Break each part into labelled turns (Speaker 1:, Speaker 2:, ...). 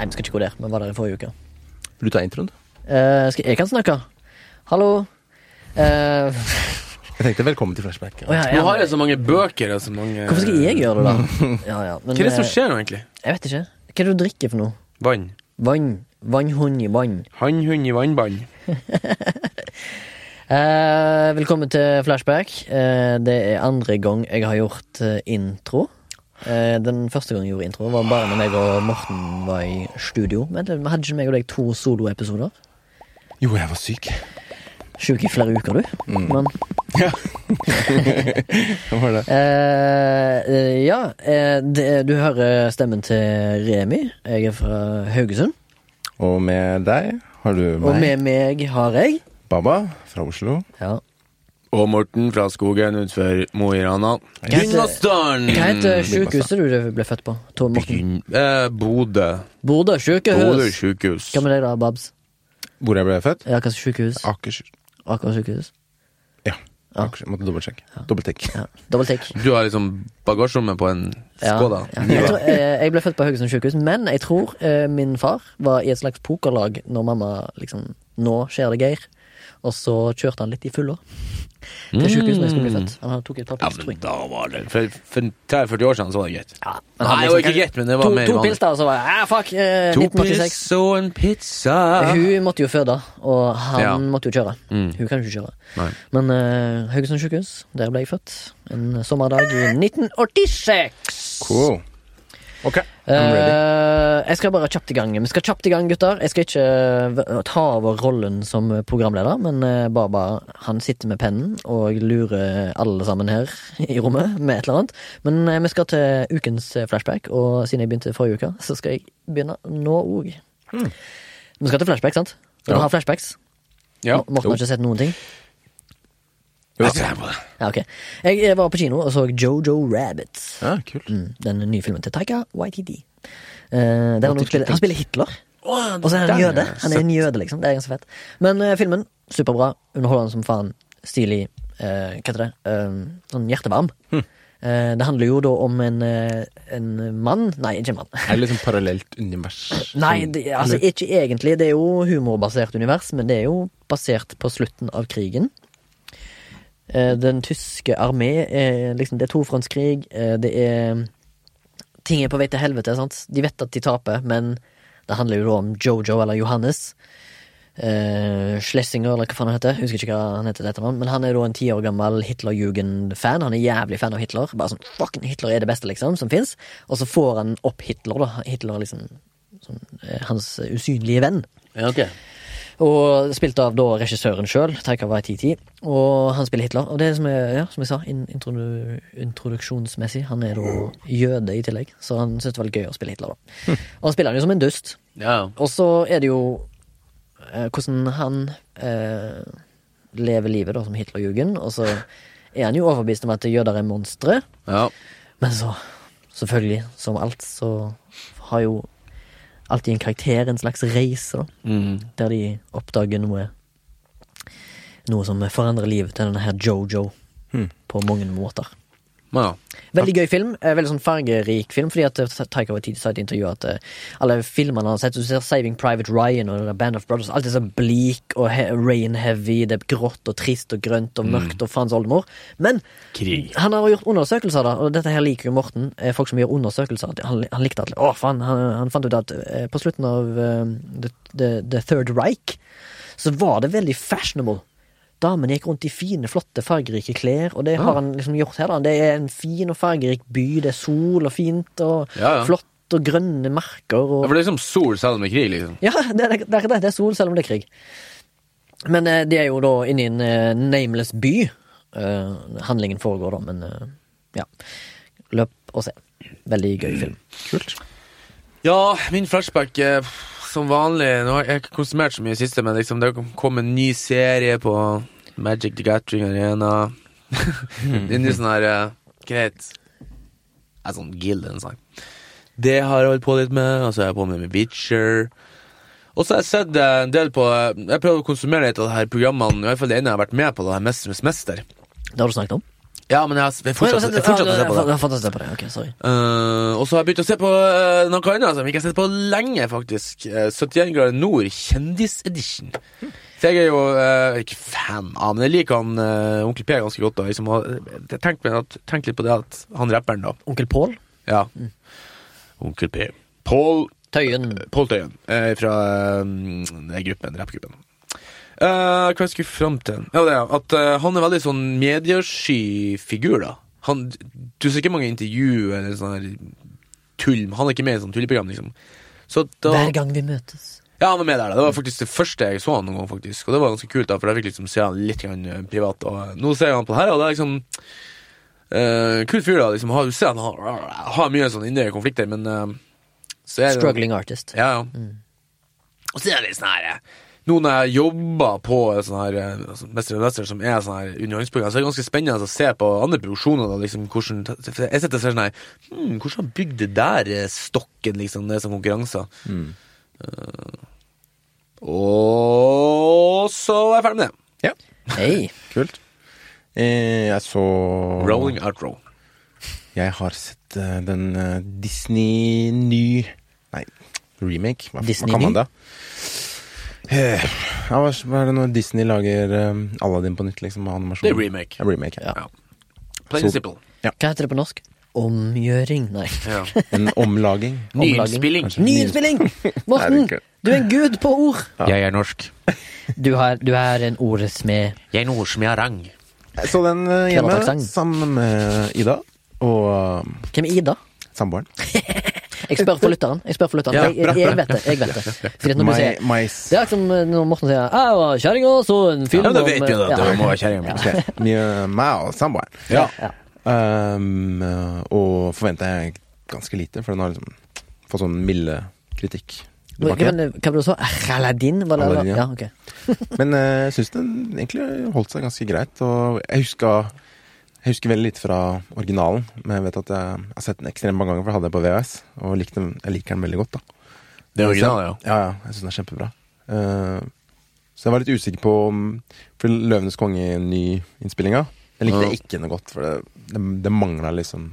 Speaker 1: Nei, vi skal ikke gå der. Vi var der i forrige uke.
Speaker 2: Vil du ta introen?
Speaker 1: Eh, skal, jeg kan snakke. Hallo. Eh,
Speaker 2: Jeg tenkte velkommen til Flashback.
Speaker 1: å ja,
Speaker 3: Nå har jeg så mange bøker og så mange
Speaker 1: Hvorfor skal jeg gjøre det, da? Ja, ja. Men,
Speaker 3: Hva er det som
Speaker 1: eh,
Speaker 3: skjer nå, egentlig?
Speaker 1: Jeg vet ikke. Hva er det du drikker for noe?
Speaker 3: Vann.
Speaker 1: Vann. Vannhund i vann.
Speaker 3: Hannhund i vannbann.
Speaker 1: Eh, velkommen til Flashback. Eh, det er andre gang jeg har gjort eh, intro. Eh, den første gangen jeg gjorde intro, var bare når meg og Morten var i studio. Men det- hadde ikke meg og deg to soloepisoder?
Speaker 2: Jo, jeg var syk.
Speaker 1: Sjuk i flere uker, du. Men
Speaker 2: Hva var det?
Speaker 1: eh, eh, Ja, eh, det, du hører stemmen til Remi. Jeg er fra Haugesund.
Speaker 2: Og med deg har du meg.
Speaker 1: Og med meg har jeg
Speaker 2: Baba fra Oslo.
Speaker 1: ja.
Speaker 3: Og Morten fra skogen utenfor Mo i Rana. Gynnasdalen!
Speaker 1: Hva heter sykehuset du ble født på? Tor Morten.
Speaker 3: Eh, Bodø.
Speaker 1: Bodø
Speaker 3: Bodø
Speaker 1: sykehus.
Speaker 3: sjukehus.
Speaker 1: Hva med deg da, Babs?
Speaker 2: Hvor jeg ble født?
Speaker 1: Ja, hva slags sykehus?
Speaker 2: Akershus.
Speaker 1: Aker sykehus?
Speaker 2: Ja.
Speaker 1: Ja.
Speaker 2: Akershus. Måtte dobbeltsjekke. Dobbelttekk.
Speaker 1: Ja. Dobbelttikk.
Speaker 3: Du har liksom bagasjerommet på en Skoda.
Speaker 1: ja. Jeg, tror, eh, jeg ble født på Haugesund sykehus, men jeg tror eh, min far var i et slags pokerlag når mamma liksom Nå skjer det, Geir. Og så kjørte han litt i fylla til sykehus når jeg skulle bli født. Han tok et par
Speaker 3: Ja,
Speaker 1: pils, tror
Speaker 3: men
Speaker 1: jeg.
Speaker 3: da var det For, for 30-40 år siden så var det greit.
Speaker 1: Ja, men
Speaker 3: Nei,
Speaker 1: han
Speaker 3: det
Speaker 1: liksom
Speaker 3: var ikke greit, men det var
Speaker 1: to,
Speaker 3: mer
Speaker 1: to
Speaker 3: vanlig.
Speaker 1: pils, da, og så var jeg ah, fuck, eh,
Speaker 3: To
Speaker 1: 1986.
Speaker 3: pils og en pizza.
Speaker 1: Hun måtte jo føde, og han
Speaker 3: Ja.
Speaker 1: måtte jo kjøre.
Speaker 3: Mm.
Speaker 1: Hun kan jo ikke kjøre.
Speaker 3: Nei.
Speaker 1: Men eh, Haugesund sykehus, der ble jeg født. En sommerdag i 1986.
Speaker 2: Cool. Ok,
Speaker 1: Eh, jeg skal bare kjapt i gang. Vi skal kjapt i gang, gutter. Jeg skal ikke uh, ta over rollen som programleder, men uh, Baba han sitter med pennen og lurer alle sammen her i rommet med et eller annet. Men vi skal til ukens flashback, og siden jeg begynte forrige uke, så skal jeg begynne nå òg. Vi skal til flashback, sant? Dere du
Speaker 2: Ja.
Speaker 1: har flashbacks?
Speaker 3: Ja.
Speaker 1: Morten har ikke sett noen ting? Ja, okay. Jeg eh, var på kino og så Jojo Rabbit.
Speaker 2: Ja, kult.
Speaker 1: Mm, den nye filmen til Taika Waititi. Uh, han, spiller, han spiller Hitler. Og så er han jøde. Han er en jøde, liksom. Det er ganske fett. Men uh, filmen, superbra. Underholdende som faen. Stilig. Uh, hva heter det? Uh, sånn hjertevarm. Eh, det handler jo da om en, eh, en mann Nei, ikke en mann.
Speaker 2: Er det liksom parallelt univers?
Speaker 1: Nei, det, altså ikke egentlig. Det er jo humorbasert univers, men det er jo basert på slutten av krigen. Eh, Den tyske armé liksom Det er tofrontskrig. eh, Det er Ting er på vei til helvete, sant. De vet at de taper, men det handler jo da om Jojo eller Johannes. Uh, Schlesinger, eller hva faen han heter. Husker ikke hva han heter, dette, men han er da en ti år gammel Hitlerjugend-fan. Han er jævlig fan av Hitler. Bare sånn fucking Hitler er det beste, liksom, som fins. Og så får han opp Hitler, da. Hitler er liksom sånn, eh, hans usynlige venn.
Speaker 3: Ja, ok.
Speaker 1: Og spilt av da regissøren sjøl, Taika Waititi. Og han spiller Hitler. Og det som, er, ja, som jeg sa, introdu, introduksjonsmessig, han er da jøde i tillegg. Så han syntes det var gøy å spille Hitler, da. Og han spiller han jo som en dust.
Speaker 3: Ja.
Speaker 1: Og så er det jo eh, hvordan han eh, lever livet da som Hitlerjugend. Og så er han jo overbevist om at jøder er monstre.
Speaker 3: ja.
Speaker 1: Men så, selvfølgelig, som alt, så har jo alltid en karakter en slags reise.
Speaker 3: Mm.
Speaker 1: Der de oppdager noe Noe som forandrer livet til denne her Jojo. På mange måter.
Speaker 3: Ja.
Speaker 1: Veldig gøy film. eh, Veldig sånn fargerik film. Fordi at eh, Taika Waititi sa i et intervju at eh, alle filmene han har sett, du ser Saving Private Ryan og Band of Brothers, alt er så bleak og he rain heavy, det er grått og trist og grønt og mørkt og faens oldemor. Men
Speaker 3: Krig.
Speaker 1: han har gjort undersøkelser, da, og dette her liker jo Morten. Folk som gjør undersøkelser. Han, han likte at Å, faen, han, han fant ut at på slutten av uh, the, the, the Third Reich så var det veldig fashionable. Damene gikk rundt i fine, flotte, fargerike klær, og det har han liksom gjort her. da Det er en fin og fargerik by, det er sol og fint og
Speaker 3: Ja, ja.
Speaker 1: flott og grønne merker og
Speaker 3: Ja, For det er liksom sol selv om det er krig, liksom.
Speaker 1: ja, det er det, det, er det. det er sol, selv om det er krig. Men eh, de er jo da inne i en eh, nameless by. Eh, handlingen foregår da, men eh, ja. Løp og se. Veldig gøy film.
Speaker 2: Kult.
Speaker 3: Ja, min flashback eh, som vanlig Nå har jeg ikke konsumert så mye i det siste, men liksom det kom en ny serie på Magic the Gathering Arena. ny sånn her uh, Greit. Er sånn guild en sang. Det har jeg holdt på litt med, og så er jeg på med med Witcher. Og så har jeg sett eh, en del på eh, Jeg prøver å konsumere litt av de her programmene, i hvert fall det ene jeg har vært med på, det her Mesternes mester.
Speaker 1: Det har du snakket om?
Speaker 3: Ja, men jeg har fortsatt, jeg fortsatt å se på det.
Speaker 1: Fortsatt å se på det. Ok, sorry.
Speaker 3: Eh, og så har jeg begynt å se på eh, noe annet som jeg ikke har sett på lenge, faktisk. Uh, 71 grader nord, kjendisedition. For jeg er jo eh, ikke fan av, men jeg liker han eh, Onkel P ganske godt. da liksom, og Jeg tenkte meg at- tenk litt på det at han rapperen, da.
Speaker 1: Onkel Pål
Speaker 3: Ja. Onkel P. Paul
Speaker 1: Tøyen.
Speaker 3: Pål Tøyen eh, fra eh, den gruppen, rappgruppen. Eh, hva jeg skulle fram til? Ja, det er at uh, han er veldig sånn mediesky figur, da. Han, du ser ikke mange intervju eller sånn tull Han er ikke med i sånn tulleprogram, liksom. Så da,
Speaker 1: Hver gang vi møtes.
Speaker 3: ja, han var med der. da Det var faktisk det første jeg så han noen gang, faktisk. Og det var ganske kult, da for jeg fikk liksom se han litt grann, eh, privat. Og nå ser jeg han på det her, og det er liksom uh, Kul fyr, da. Liksom, har, du ser han har, har mye sånn indre konflikter, men uh, så er det
Speaker 1: Struggling artist.
Speaker 3: ja, ja. Og så er det litt sånn her Nå når jeg jobber på sånn her eh, altså, Mester og Mester, som er sånn her underholdningsprogram, så er det ganske spennende å se på andre produksjoner. Da, liksom, hvordan, jeg sitter og ser sånn her hmm, Hvordan har bygd det der eh, stokken, liksom? Det som konkurranser? konkurranser. Uh, og så er jeg ferdig med det.
Speaker 1: Hei.
Speaker 2: Kult. Eh, jeg så
Speaker 3: Rolling outro.
Speaker 2: Jeg har sett uh, den uh, Disney ny Nei, remake. Hva,
Speaker 1: Disney
Speaker 2: hva kan man da? Eh, ja, hva, er det når Disney lager eh, Aladdin på nytt, liksom? Animasjon?
Speaker 3: Det er remake.
Speaker 2: Ja, remake ja.
Speaker 3: Ja. Plain and
Speaker 2: simple.
Speaker 3: simple.
Speaker 1: Hva heter det på norsk? Omgjøring? Nei.
Speaker 3: Ja.
Speaker 2: En omlaging.
Speaker 3: Nyinnspilling.
Speaker 1: Nyinnspilling! Morten,
Speaker 2: er
Speaker 1: du er en gud på ord!
Speaker 3: Jeg er norsk.
Speaker 1: Du, har, du er en ordsmed.
Speaker 3: Jeg er en ordsmedarang.
Speaker 2: Jeg så den eh, hjemme sammen med Ida og
Speaker 1: Hvem er Ida?
Speaker 2: samboeren.
Speaker 1: Jeg spør for lytteren. Jeg spør for lytteren.
Speaker 3: Ja,
Speaker 1: jeg, jeg, jeg vet det. jeg vet det Fordi når du sier Det er som når Morten sier 'Jeg var kjerringa, så en film
Speaker 3: Ja, da vet vi jo at
Speaker 1: Ja.
Speaker 3: det må være kjerringa mi.
Speaker 2: Meg og samboeren.
Speaker 3: Ja.
Speaker 1: Ja.
Speaker 2: Um, og forventer jeg ganske lite, for den har liksom fått sånn milde kritikk.
Speaker 1: Hva var det du sa? Aladdin? Var det,
Speaker 2: Aladdin, ja.
Speaker 1: ja.
Speaker 2: Men jeg jeg syns den egentlig holdt seg ganske greit. Og jeg huska jeg husker veldig lite fra originalen, men jeg vet at jeg har sett den ekstremt mange ganger, for jeg hadde det på VHS, og likte den, jeg liker den veldig godt. da
Speaker 3: Det er originalen, ja.
Speaker 2: Ja, ja. Jeg syns den er kjempebra. Uh, så jeg var litt usikker på For 'Løvenes konge' ny-innspillinga Jeg likte
Speaker 3: Ja.
Speaker 2: ikke noe godt, for det, det, det mangla liksom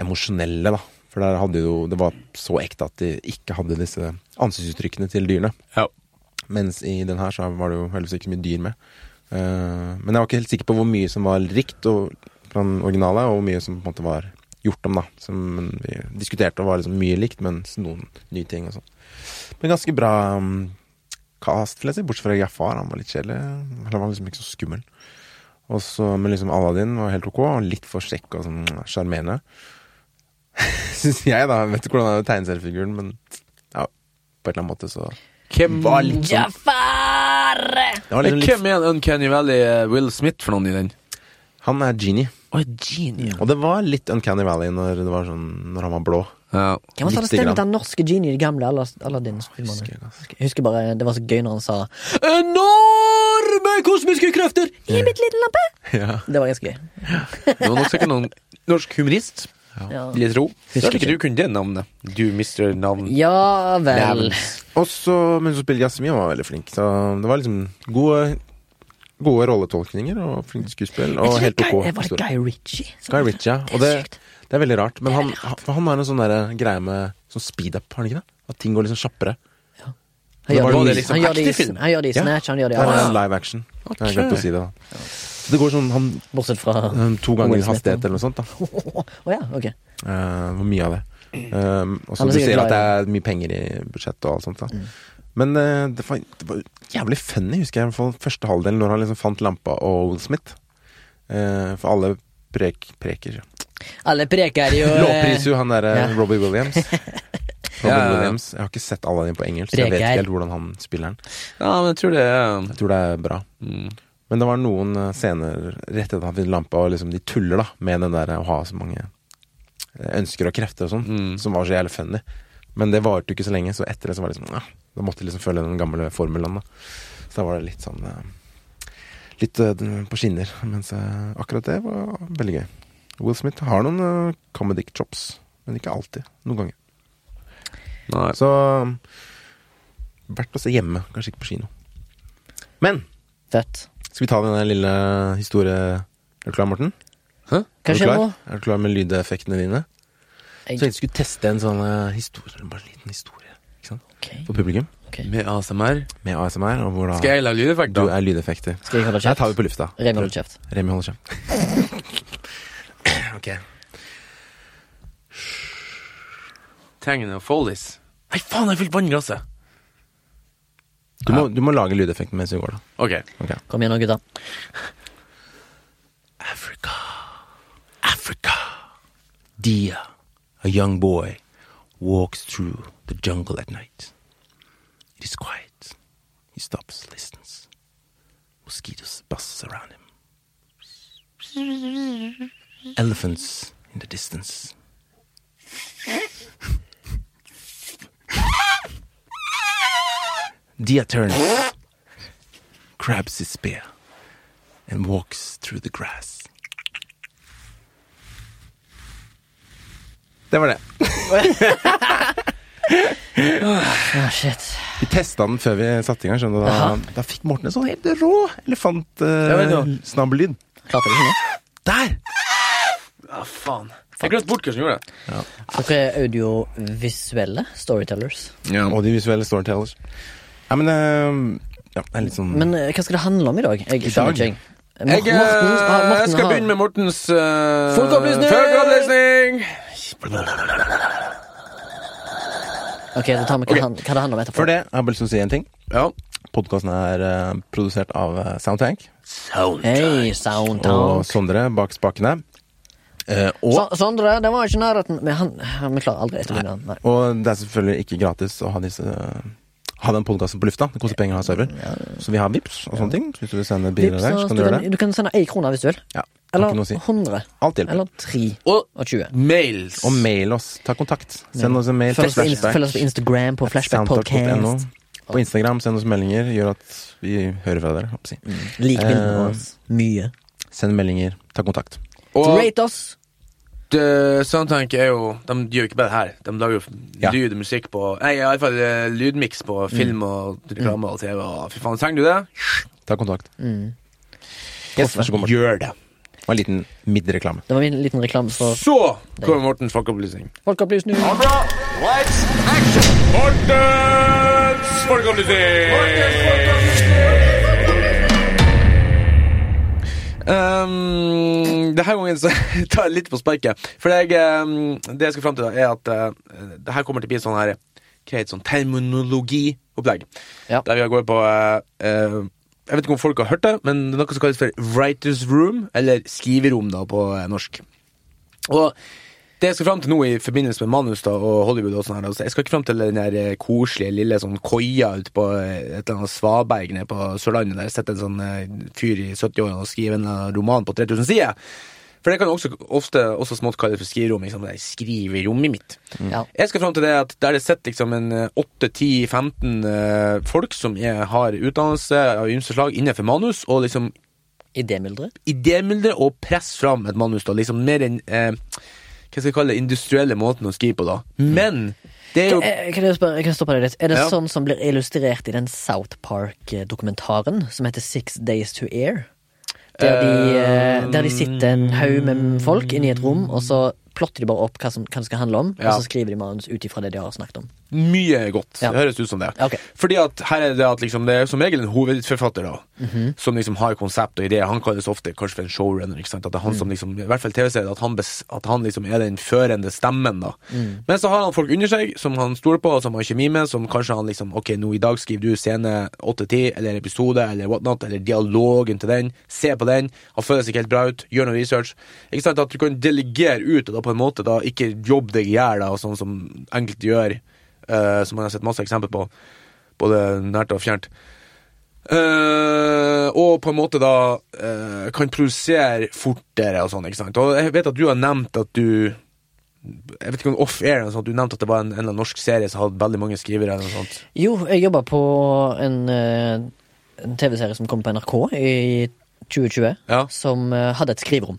Speaker 2: emosjonelle, da. For der hadde jo Det var så ekte at de ikke hadde disse ansiktsuttrykkene til dyrene.
Speaker 3: Ja.
Speaker 2: Mens i den her så var det jo heldigvis ikke så mye dyr med. Eh, men jeg var ikke helt sikker på hvor mye som var likt og, fra den originale, og hvor mye som på en måte var gjort om, da. Som vi diskuterte og var liksom mye likt, mens noen nye ting og sånn. Men ganske bra um, cast, vil jeg si. Bortsett fra Jafar, han var litt kjedelig. Han var liksom ikke så skummel. Og så, men liksom Aladdin var helt ok, og litt for kjekk og sånn sjarmerende. Syns jeg, da. Jeg vet ikke hvordan det er tegneseriefiguren, men ja, på en eller annen måte så
Speaker 3: Hvem
Speaker 2: var litt sånn
Speaker 1: Jafar!
Speaker 2: Det var liksom litt,
Speaker 3: hvem er Uncanny Valley eh, Will Smith for noen i den?
Speaker 2: Han er genie.
Speaker 3: Oh, genie.
Speaker 2: Og det var litt Uncanny Valley når, det var sånn, når han var blå.
Speaker 3: Ja.
Speaker 1: Hvem var det som stemte den norske genie i de gamle Aladdin-filmene?
Speaker 2: jeg, altså.
Speaker 1: Jeg husker bare Det var så gøy når han sa 'Enorme kosmiske krefter i mitt lille lampe'.
Speaker 2: Ja.
Speaker 1: Det var ganske gøy.
Speaker 3: Det var nok sikkert noen norsk humorist,
Speaker 1: Ja,
Speaker 3: vil jeg tro.
Speaker 1: Husker
Speaker 3: ikke du kunne det navnet? Du mister navn.
Speaker 1: ja vel.
Speaker 2: Også, så, men så spiller Jasmin var veldig flink. Så det var liksom gode, gode rolletolkninger og flink skuespill. Og helt ok
Speaker 1: Guy- Var det. Guy Ritchie?
Speaker 2: Guy Ritchie, ja.
Speaker 1: Det
Speaker 2: Og det, det er veldig rart. Men han, han- han har en sånn greie med sånn speed-up, har han ikke det? At ting går liksom kjappere.
Speaker 1: Han gjør det
Speaker 2: det
Speaker 3: liksom
Speaker 1: han gjør det i- han gjør det i
Speaker 2: Ja.
Speaker 1: Snatch, han gjør det
Speaker 2: Det
Speaker 1: i
Speaker 2: er live action. Jeg har glemt å si det, da. Så det går sånn han,
Speaker 1: Bortsett fra Å
Speaker 2: to ganger hastighet eller noe sånt. da
Speaker 1: ja, ok.
Speaker 2: Uh, Hvor mye av det. Um, og så Du ser at det er mye penger i budsjettet og alt sånt. da Men uh, det, var, det var jævlig funny, husker jeg. for første halvdel, når han liksom fant lampa og Will Smith. Uh, for alle prek, preker
Speaker 1: Alle preker jo
Speaker 2: Lovpriser jo han derre
Speaker 1: ja.
Speaker 2: Robbie Williams. Robin
Speaker 3: Ja.
Speaker 2: Williams. Jeg har ikke sett alle dem på engelsk, så jeg vet ikke helt hvordan han spiller den.
Speaker 3: Ja, men jeg tror det er
Speaker 2: Jeg tror det er bra.
Speaker 3: mm.
Speaker 2: Men det var noen eh, scener rett etter at han finner lampa, og liksom de tuller da med den der å ha så mange eh, ønsker og krefter og sånn,
Speaker 3: Mm.
Speaker 2: som var så jævlig funny. Men det varte jo ikke så lenge, så etter det så var det liksom ja, Da måtte de liksom følge den gamle formelen, da. Så da var det litt sånn eh, Litt på skinner. Mens akkurat det var veldig gøy. Will Smith har noen comedic chops, men ikke alltid. Noen ganger.
Speaker 3: Nei.
Speaker 2: Så verdt å se hjemme, kanskje ikke på kino. Men
Speaker 1: Fett.
Speaker 2: Skal vi ta den der lille klar, Morten?
Speaker 3: Hæ?
Speaker 2: Er du klar?
Speaker 1: nå?
Speaker 2: Er du klar med lydeffektene dine?
Speaker 1: Jeg-
Speaker 2: Så jeg skulle teste en sånn eh, historie, bare en liten historie, ikke sant?
Speaker 1: Okay.
Speaker 2: For publikum.
Speaker 1: Okay.
Speaker 3: Med ASMR.
Speaker 2: Med ASMR, og hvor da
Speaker 3: Skal jeg lage lydeffekter?
Speaker 2: du er lydeffekter.
Speaker 1: Skal jeg holde
Speaker 2: Der tar vi på lufta.
Speaker 1: Remi holder kjeft.
Speaker 2: Remi holder kjeft. ok.
Speaker 3: Tegn og Follies. Nei, faen, jeg fikk vann i glasset!
Speaker 2: Du må, du må lage lydeffekten mens vi går, da.
Speaker 3: Ok.
Speaker 2: Ok.
Speaker 1: Kom igjen nå, gutta.
Speaker 2: Africa, Africa. Dia, a young boy, walks through the jungle at night. It is quiet. He stops, listens. Mosquitoes buzz around him. Elephants in the distance. Dia turns, grabs his spear, and walks through the grass. Det var det.
Speaker 1: oh, shit.
Speaker 2: Vi testa den før vi satte i gang. skjønner du Da, da fikk Morten en sånn helt rå
Speaker 1: det ikke nå?
Speaker 2: Der!
Speaker 3: Ja, faen. Jeg glemte bort hva som gjorde det.
Speaker 1: Dere er audiovisuelle storytellers.
Speaker 2: Og de visuelle storytellers. Ja, men uh, Ja, det er litt sånn
Speaker 1: Men eh, hva skal det handle om i dag? Jeg
Speaker 2: I
Speaker 1: skjønner
Speaker 2: dag?
Speaker 1: ikke, jeg.
Speaker 3: Jeg, eh,
Speaker 1: ah, Morten
Speaker 3: jeg skal begynne med Mortens uh,
Speaker 1: Folkeopplysning! Ok, da tar vi hva,
Speaker 3: okay.
Speaker 1: han, hva det handler om etterpå.
Speaker 2: For det, jeg har bare lyst til å si en ting.
Speaker 3: Ja.
Speaker 2: Podkasten er uh, produsert av eh, Soundtank
Speaker 1: Hei,
Speaker 2: og Sondre bak spakene. Uh, og,
Speaker 1: Så, Sondre, det var ikke nærheten Men han, han, vi klarer aldri å etterligne han.
Speaker 2: Og det er selvfølgelig ikke gratis å ha disse ha den podkasten på lufta. Det koster penger å ha server. Så vi har Vips og sånne ting. Så hvis du vil sende
Speaker 1: Vips
Speaker 2: der, så kan du gjøre det.
Speaker 1: du kan sende én krone hvis du vil.
Speaker 2: Ja,
Speaker 1: Eller
Speaker 2: ikke noe å si.
Speaker 1: 100.
Speaker 2: Alt hjelper.
Speaker 1: Eller 3
Speaker 3: Og
Speaker 1: og 20.
Speaker 3: mails.
Speaker 2: Og mail oss. Ta kontakt. Send oss en mail.
Speaker 1: Følg oss på, følg oss på Instagram, på Flashback
Speaker 2: Soundtalk.no.
Speaker 1: Podcast.
Speaker 2: På Instagram, send oss meldinger. Gjør at vi hører fra dere. si.
Speaker 1: Lik bildene
Speaker 2: Eh,
Speaker 1: våre. Mye.
Speaker 2: Send meldinger. Ta kontakt.
Speaker 3: Og
Speaker 1: Rate oss!
Speaker 3: Uh, Soundtank er jo De gjør jo ikke bare det her. De lager jo
Speaker 2: Ja.
Speaker 3: lyd og musikk på Nei, iallfall uh, lydmiks på film og reklame og TV. Og fy faen, trenger du det?
Speaker 2: Ta kontakt.
Speaker 1: Mm.
Speaker 2: Yes, vær så god,
Speaker 3: Gjør det.
Speaker 2: Det var en liten midtreklame.
Speaker 1: Det var en liten reklame for
Speaker 3: Så kommer Mortens folkeopplysning.
Speaker 1: Folkeopplysning.
Speaker 3: Bra. Lights! Mortens folkeopplysning! Um, det her gangen så tar jeg litt på sparket. For jeg, um, det jeg skal fram til, da, er at uh, det her kommer til å bli sånn her Kreit sånn terminologiopplegg.
Speaker 1: Ja.
Speaker 3: Der vi går på uh, uh, Jeg vet ikke om folk har hørt det, men det er noe som kalles for writers room, eller skriverom da på norsk. Og det jeg skal fram til nå i forbindelse med manus da, og Hollywood og sånn her, altså, Jeg skal ikke fram til den der eh, koselige lille sånn koia ute på et eller annet svaberg nede på Sørlandet der jeg sitter en sånn eh, fyr i 70-årene og skriver en roman på 3000 sider. For det kan også ofte også smått kalles for skriverom. Liksom, skriver i rommet mitt.
Speaker 1: Ja.
Speaker 3: Jeg skal fram til det at der det sitter liksom en eh, 8-10-15 eh, folk som er, har utdannelse av ymse slag innenfor manus, og liksom
Speaker 1: Idémyldre.
Speaker 3: idémyldre og press fram et manus. da, liksom Mer enn eh, hva skal jeg kalle det, industrielle måten å skrive på, da. Men det er jo
Speaker 1: Kan jeg, spørre, jeg stoppe deg litt? Er det
Speaker 3: Ja.
Speaker 1: sånn som blir illustrert i den South Park-dokumentaren som heter Six Days to Air? Der de, eh, der de sitter en haug med folk inne i et rom, og så plotter de bare opp hva, som, hva det skal handle om,
Speaker 3: Ja.
Speaker 1: og så skriver de manus ut ifra det de har snakket om.
Speaker 3: Mye godt.
Speaker 1: Ja.
Speaker 3: Det høres ut som det.
Speaker 1: Okay.
Speaker 3: Fordi at her er det at liksom, det er som regel en hovedforfatter da,
Speaker 1: Mhm.
Speaker 3: som liksom har konsept og ideer. Han kalles ofte kanskje for en showrunner. ikke sant? At det er han
Speaker 1: Mm.
Speaker 3: som liksom, I hvert fall TV-serier, at, han at han liksom er den førende stemmen. da.
Speaker 1: Mm.
Speaker 3: Men så har han folk under seg som han stoler på, og som har kjemi med, som kanskje han liksom Ok, nå i dag skriver du scene 8-10, eller episode, eller whatnot, eller dialogen til den. Se på den. Han føles ikke helt bra ut. Gjør noe research. Ikke sant? At du kan delegere ut, og da på en måte da ikke jobbe deg i hjel, sånn som enkelte gjør eh, som man har sett masse eksempler på, både nært og fjernt. Eh, og på en måte da eh, kan produsere fortere og sånn, ikke sant. Og jeg vet at du har nevnt at du Jeg vet ikke om off-air sånt, du nevnte at det var en, en norsk serie som hadde veldig mange skrivere eller noe sånt.
Speaker 1: Jo, jeg jobba på en, eh, en TV-serie som kom på NRK i 2020,
Speaker 3: Ja.
Speaker 1: som eh, hadde et skriverom.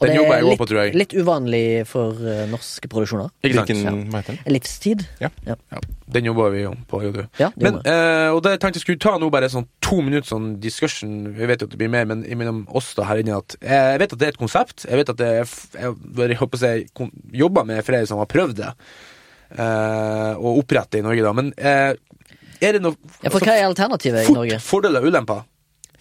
Speaker 3: Ja.
Speaker 1: Og
Speaker 3: Den
Speaker 1: det er
Speaker 3: jeg
Speaker 1: litt,
Speaker 3: på, tror jeg.
Speaker 1: litt uvanlig for eh, norske produksjoner.
Speaker 3: Ikke sant?
Speaker 2: Hvilken, hva heter den?
Speaker 1: Livstid.
Speaker 3: Ja, den jobber vi jo på, jo du.
Speaker 1: Ja, det
Speaker 3: Men,
Speaker 1: gjør vi.
Speaker 3: eh, og det tenkte jeg skulle ta nå bare sånn to minutter sånn discussion Vi vet jo at det blir mer, men mellom oss da her inne at Jeg vet at det er et konsept. Jeg vet at det er f- Jeg, jeg håper jeg kon- jobber med flere som har prøvd det. Eh, å opprette i Norge, da. Men eh, er det noe
Speaker 1: ja, for hva er alternativet i
Speaker 3: fort
Speaker 1: Norge?
Speaker 3: fordeler og ulemper?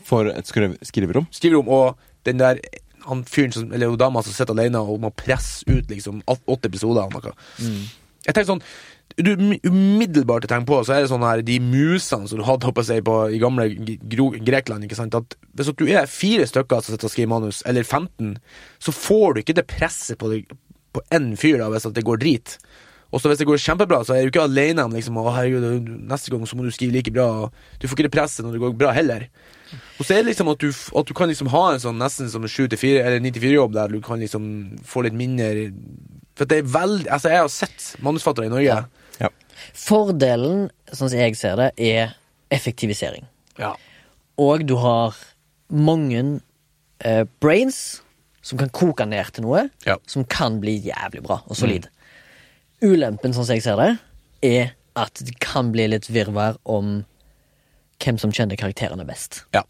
Speaker 2: For et skrive skriverom?
Speaker 3: Skriverom og den der han fyren som, eller hun dama som sitter alene og må presse ut liksom åtte episoder av noe.
Speaker 1: Mm.
Speaker 3: Jeg tenker sånn du umi- umiddelbart tenker på, så er det sånn her de musene som du hadde oppe seg på i gamle Grekland. ikke sant? At Hvis du er fire stykker som sitter og skriver manus, eller 15, så får du ikke det presset på deg på én fyr da, hvis det går drit. Og så hvis det går kjempebra, så er du ikke alene om liksom, å herregud, neste gang så må du skrive like bra. Du får ikke det presset når det går bra heller. Og så er det liksom at du, at du kan liksom ha en sånn nesten som en 7-4 eller 9-4-jobb der du kan liksom få litt mindre For det er veldig Altså, jeg har sett manusfattere i Norge.
Speaker 1: Ja.
Speaker 2: Ja.
Speaker 1: Fordelen, sånn som jeg ser det, er effektivisering.
Speaker 3: Ja.
Speaker 1: Og du har mange eh, brains som kan koke ned til noe
Speaker 3: Ja.
Speaker 1: som kan bli jævlig bra og solid. Ulempen, sånn som jeg ser det, er at det kan bli litt virvar om hvem som kjenner karakterene best.
Speaker 3: Ja.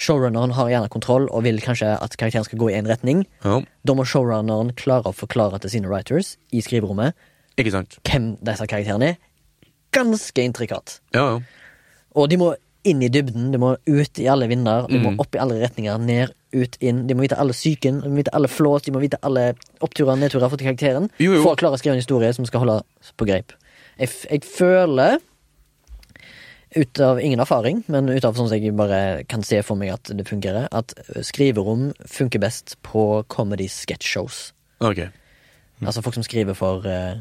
Speaker 1: Showrunneren har gjerne kontroll og vil kanskje at karakteren skal gå i én retning.
Speaker 3: ja.
Speaker 1: Da må showrunneren klare å forklare til sine writers i skriverommet
Speaker 3: Ikke sant?
Speaker 1: hvem disse karakterene er. Ganske intrikat.
Speaker 3: Ja, ja.
Speaker 1: Og de må inn i dybden, de må ut i alle vinder, de må
Speaker 3: Mm.
Speaker 1: opp i alle retninger, ned, ut, inn. De må vite alle psyken, de må vite alle flås, de må vite alle oppturer og nedturer for karakteren.
Speaker 3: Jo, jo.
Speaker 1: For å klare å skrive en historie som skal holde på greip. Jeg, jeg føler, ut av ingen erfaring, men ut av sånn som jeg bare kan se for meg at det fungerer, at skriverom funker best på comedy sketch-shows.
Speaker 3: Ok.
Speaker 1: Altså folk som skriver for uh,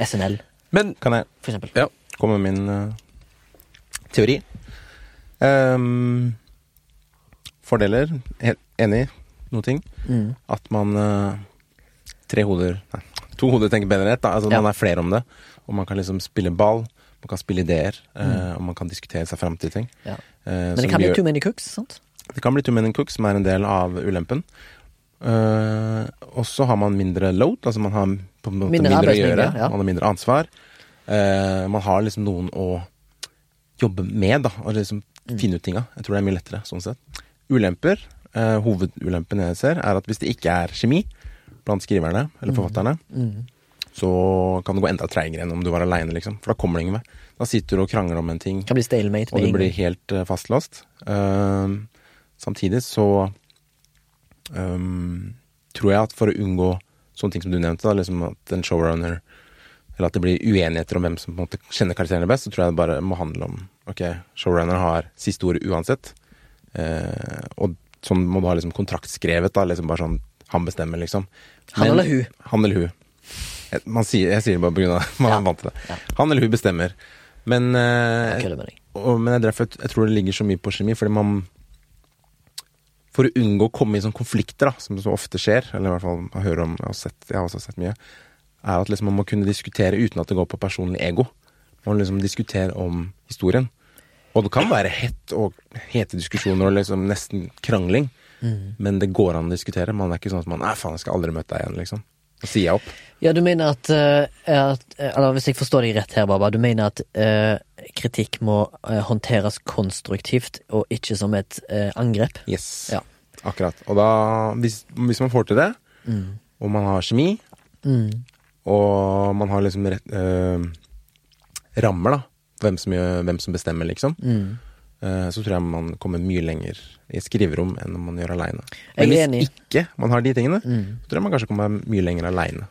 Speaker 1: SNL,
Speaker 3: Men
Speaker 2: Kan jeg
Speaker 1: for eksempel.
Speaker 3: Ja.
Speaker 2: komme med min uh, teori? Um, fordeler. Helt enig. Noen ting.
Speaker 1: Mm.
Speaker 2: At man uh, Tre hoder Nei, to hoder tenker bedre enn ett. Altså,
Speaker 1: Ja.
Speaker 2: Man er flere om det. Og man kan liksom spille ball. Man kan spille ideer. eh,
Speaker 1: Mm.
Speaker 2: og man kan diskutere seg fram til ting.
Speaker 1: Ja.
Speaker 2: Eh,
Speaker 1: Men det kan bli too many cooks, sant?
Speaker 2: Det kan bli Too Many Cooks, som er en del av ulempen. Eh, og så har man mindre load, altså man har på en måte
Speaker 1: Mindre
Speaker 2: mindre, å gjøre.
Speaker 1: ja.
Speaker 2: Man har mindre ansvar. Eh, man har liksom noen å jobbe med, da, og liksom
Speaker 1: Mm.
Speaker 2: finne ut tinga. Jeg tror det er mye lettere, sånn sett. Ulemper, eh, hovedulempen jeg ser, er at hvis det ikke er kjemi blant skriverne eller forfatterne,
Speaker 1: Mm.
Speaker 2: Så kan det gå enda treigere enn om du var aleine, liksom. For da kommer det ingen vei. Da sitter du og krangler om en ting,
Speaker 1: kan bli
Speaker 2: og du blir helt eh, fastlåst. Ehm, samtidig så um, tror jeg at for å unngå sånne ting som du nevnte, da, liksom at en showrunner Eller at det blir uenigheter om hvem som på en måte kjenner karakterene best, så tror jeg det bare må handle om Ok, showrunner har siste ordet uansett. Uh, og sånn må du ha liksom kontraktskrevet, da. Liksom bare sånn Han bestemmer, liksom.
Speaker 1: Han eller hun?
Speaker 2: Han eller hun. Jeg, man sier, jeg sier det bare grunn av man er vant til det. Han eller hun bestemmer. Men uh,
Speaker 1: Jeg med deg.
Speaker 2: og, men jeg, derfor, jeg tror det ligger så mye på kjemi, fordi man For å unngå å komme i sånne konflikter, da, som så ofte skjer, eller i hvert fall jeg hører om, jeg har, sett, jeg har også sett mye, er at liksom man må kunne diskutere uten at det går på personlig ego. Man må liksom diskutere om historien. Og det kan være hett og hete diskusjoner og liksom nesten krangling,
Speaker 1: Mm.
Speaker 2: men det går an å diskutere. Man er ikke sånn at man Nei, faen, jeg skal aldri møte deg igjen, liksom. Sier jeg opp.
Speaker 1: Ja, du mener at, eh, at eh, Eller hvis jeg forstår deg rett her, Baba. Du mener at uh, kritikk må håndteres konstruktivt, og ikke som et uh, angrep?
Speaker 2: Yes.
Speaker 1: Ja.
Speaker 2: Akkurat. Og da, hvis, hvis man får til det,
Speaker 1: Mm.
Speaker 2: og man har kjemi,
Speaker 1: Mm.
Speaker 2: Og man har liksom rett, uh, rammer, da. Hvem som, gjør, hvem som bestemmer, liksom.
Speaker 1: Mm.
Speaker 2: Eh, så tror jeg man kommer mye lenger i skriverom enn om man gjør aleine.
Speaker 1: Jeg
Speaker 2: Men hvis ikke man har de tingene,
Speaker 1: Mm.
Speaker 2: så tror jeg man kanskje kommer mye lenger aleine.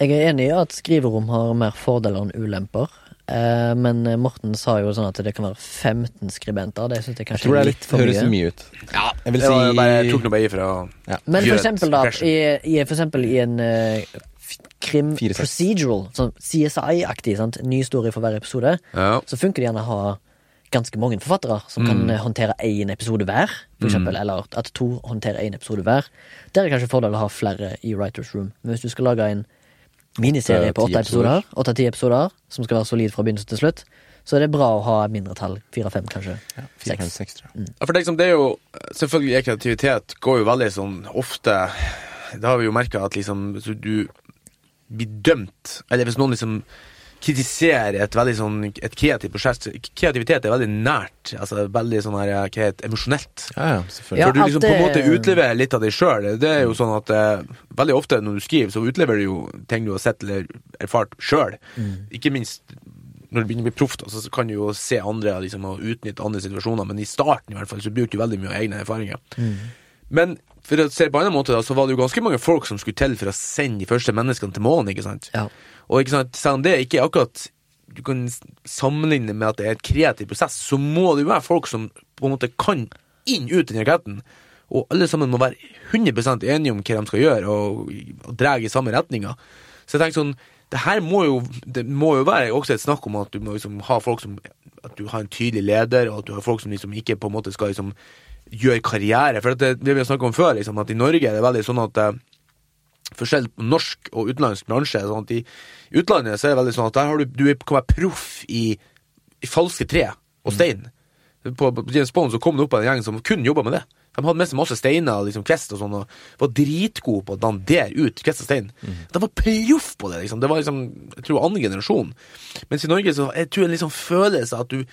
Speaker 1: Jeg er enig i at skriverom har mer fordeler enn ulemper. Eh, men eh, Morten sa jo sånn at det kan være 15 skribenter. Det synes jeg
Speaker 2: Jeg
Speaker 1: kanskje
Speaker 2: tror det
Speaker 1: er litt
Speaker 2: litt,
Speaker 1: for
Speaker 2: høres
Speaker 1: mye.
Speaker 2: ut.
Speaker 3: Ja,
Speaker 2: Jeg vil
Speaker 3: det jeg
Speaker 2: si-
Speaker 3: bare, jeg tok noe bare ifra
Speaker 2: Ja.
Speaker 1: Men for eksempel, da, i, i, for eksempel i en uh, krim procedural, sånn CSI-aktig, ny historie for hver episode,
Speaker 3: Ja.
Speaker 1: så funker det gjerne å ha ganske mange forfattere som kan
Speaker 3: Mm.
Speaker 1: kan håndtere én episode hver, for eksempel, eller at to håndterer én episode hver. Der er kanskje fordel å ha flere i Writers Room. Men hvis du skal lage en miniserie på
Speaker 2: Åtte,
Speaker 1: episoder, åtte-ti episoder, som skal være solid fra begynnelse til slutt, så er det bra å ha mindre tall. Fire-fem, kanskje.
Speaker 2: Fire,
Speaker 1: Seks.
Speaker 2: fem, seks, tror jeg.
Speaker 3: Ja, for liksom, det er jo Selvfølgelig kreativitet går jo veldig sånn ofte da har vi jo merka at liksom så du blir dømt Eller hvis noen liksom kritiserer et veldig sånn Et kreativt prosjekt Kreativitet er veldig nært. Altså veldig sånn her hva heter emosjonelt.
Speaker 2: Ja, ja, selvfølgelig.
Speaker 1: Ja,
Speaker 3: For du liksom på en måte utleverer litt av deg sjøl. Det er jo sånn at uh, veldig ofte når du skriver, så utleverer du jo ting du har sett eller erfart sjøl. Ikke minst når du begynner å bli proff, så så kan du jo se andre liksom, og utnytte andre situasjoner, men i starten i hvert fall så bruker du veldig mye av egne erfaringer. Men for å se på en annen måte, da, så var det jo ganske mange folk som skulle til for å sende de første menneskene til månen, ikke sant?
Speaker 1: Ja.
Speaker 3: Og ikke sant, selv om det ikke er akkurat du kan sammenligne med at det er et kreativ prosess, så må det jo være folk som på en måte kan inn ut den raketten. Og alle sammen må være 100% enige om hva de skal gjøre, og, og dra i samme retninga. Så jeg tenker sånn det her må jo, det må jo være også et snakk om at du må liksom ha folk som At du har en tydelig leder, og at du har folk som liksom ikke på en måte skal liksom gjøre karriere. For det, det vi har snakket om før, liksom, at i Norge er det veldig sånn at eh, forskjell på norsk og utenlandsk bransje. Sånn I utlandet så er det veldig sånn at du, du kan være proff i, i falske tre og stein. På, på James Bond så kom det opp en gjeng som kun jobba med det. De hadde med seg masse steiner liksom kvist og sånn, og var dritgode på å dandere ut kvist og stein. De var proff på det, liksom. Det var liksom, jeg tror, andre generasjon. Mens i Norge så jeg tror jeg liksom følelse at du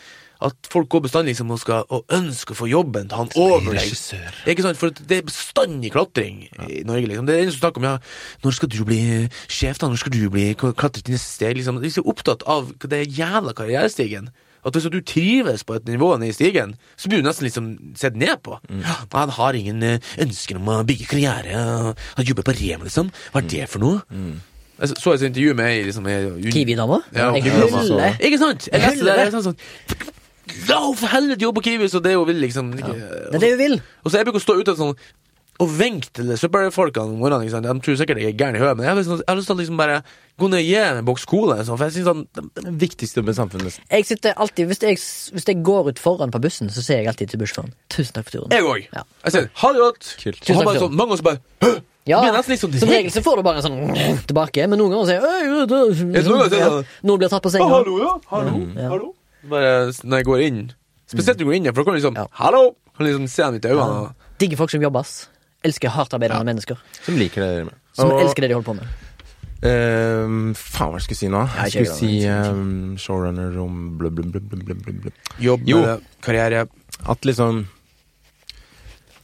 Speaker 3: at folk går bestandig liksom og, skal, og ønsker å få jobben til han over deg. Ikke sant? For det er bestandig klatring i Norge. liksom Det er en som snakker om ja, når skal du bli sjef, da? Når skal du bli klatret til neste steg? liksom De er så opptatt av det jævla karrierestigen. At hvis du trives på et nivå nede i stigen, så blir du nesten liksom sett ned på. Ja, han har ingen eh, ønsker om å bygge karriere. Han jobber på Rema, liksom. Hva er det for noe? Jeg så et intervju med ei liksom,
Speaker 1: Kiwi-dama?
Speaker 3: Ja. Ikke sant? Jeg leste det.
Speaker 1: det.
Speaker 3: jeg er Sånn, sånn, Henne for helvete jobbe på Kiwi, så det hun vil, liksom. Ikke,
Speaker 1: Det er det hun vil.
Speaker 3: og så jeg bruker å stå ute sånn og vinke til søppelfolkene om morgenen. Ikke sant? De tror sikkert jeg er gæren i hodet, men jeg har lyst til å- jeg har lyst til å liksom bare gå ned og gi en boks cola. Liksom, for jeg synes sånn de-
Speaker 2: Den viktigste jobben i samfunnet. nesten.
Speaker 1: Jeg sitter alltid, hvis jeg, hvis jeg går ut foran på bussen, så sier jeg alltid til bussjåføren tusen takk for turen.
Speaker 3: Jeg òg.
Speaker 1: Ja.
Speaker 3: Jeg sier ha det godt.
Speaker 2: Kult.
Speaker 3: Og han bare sånn, mange ganger så bare Hø!
Speaker 1: Ja,
Speaker 3: Det blir nesten litt sånn
Speaker 1: som regel så får du bare en sånn tilbake, men noen ganger sier jeg «Øy, øy, øy»,
Speaker 3: Ja, noen ganger sier jeg sånn,
Speaker 1: Noen blir tatt på senga.
Speaker 3: hallo, ja. Hallo.
Speaker 1: Ja.
Speaker 3: hallo. Bare når jeg går inn. Spesielt når du går inn, for da kan du liksom
Speaker 1: Ja.
Speaker 3: Hallo! Kan liksom se dem i øynene. og-
Speaker 1: Digger folk som jobber, ass. Elsker hardtarbeidende mennesker.
Speaker 2: Som liker det dere med.
Speaker 1: Som
Speaker 2: Og-
Speaker 1: elsker det de holder på med.
Speaker 2: Ehm, faen, hva skulle jeg si nå?
Speaker 1: Jeg
Speaker 2: Jeg
Speaker 1: ikke
Speaker 2: skulle si
Speaker 1: jeg
Speaker 2: ehm, showrunner om blub, blub, blub, blub, blub, blub.
Speaker 3: Jobb,
Speaker 2: Jo.
Speaker 3: karriere.
Speaker 2: At liksom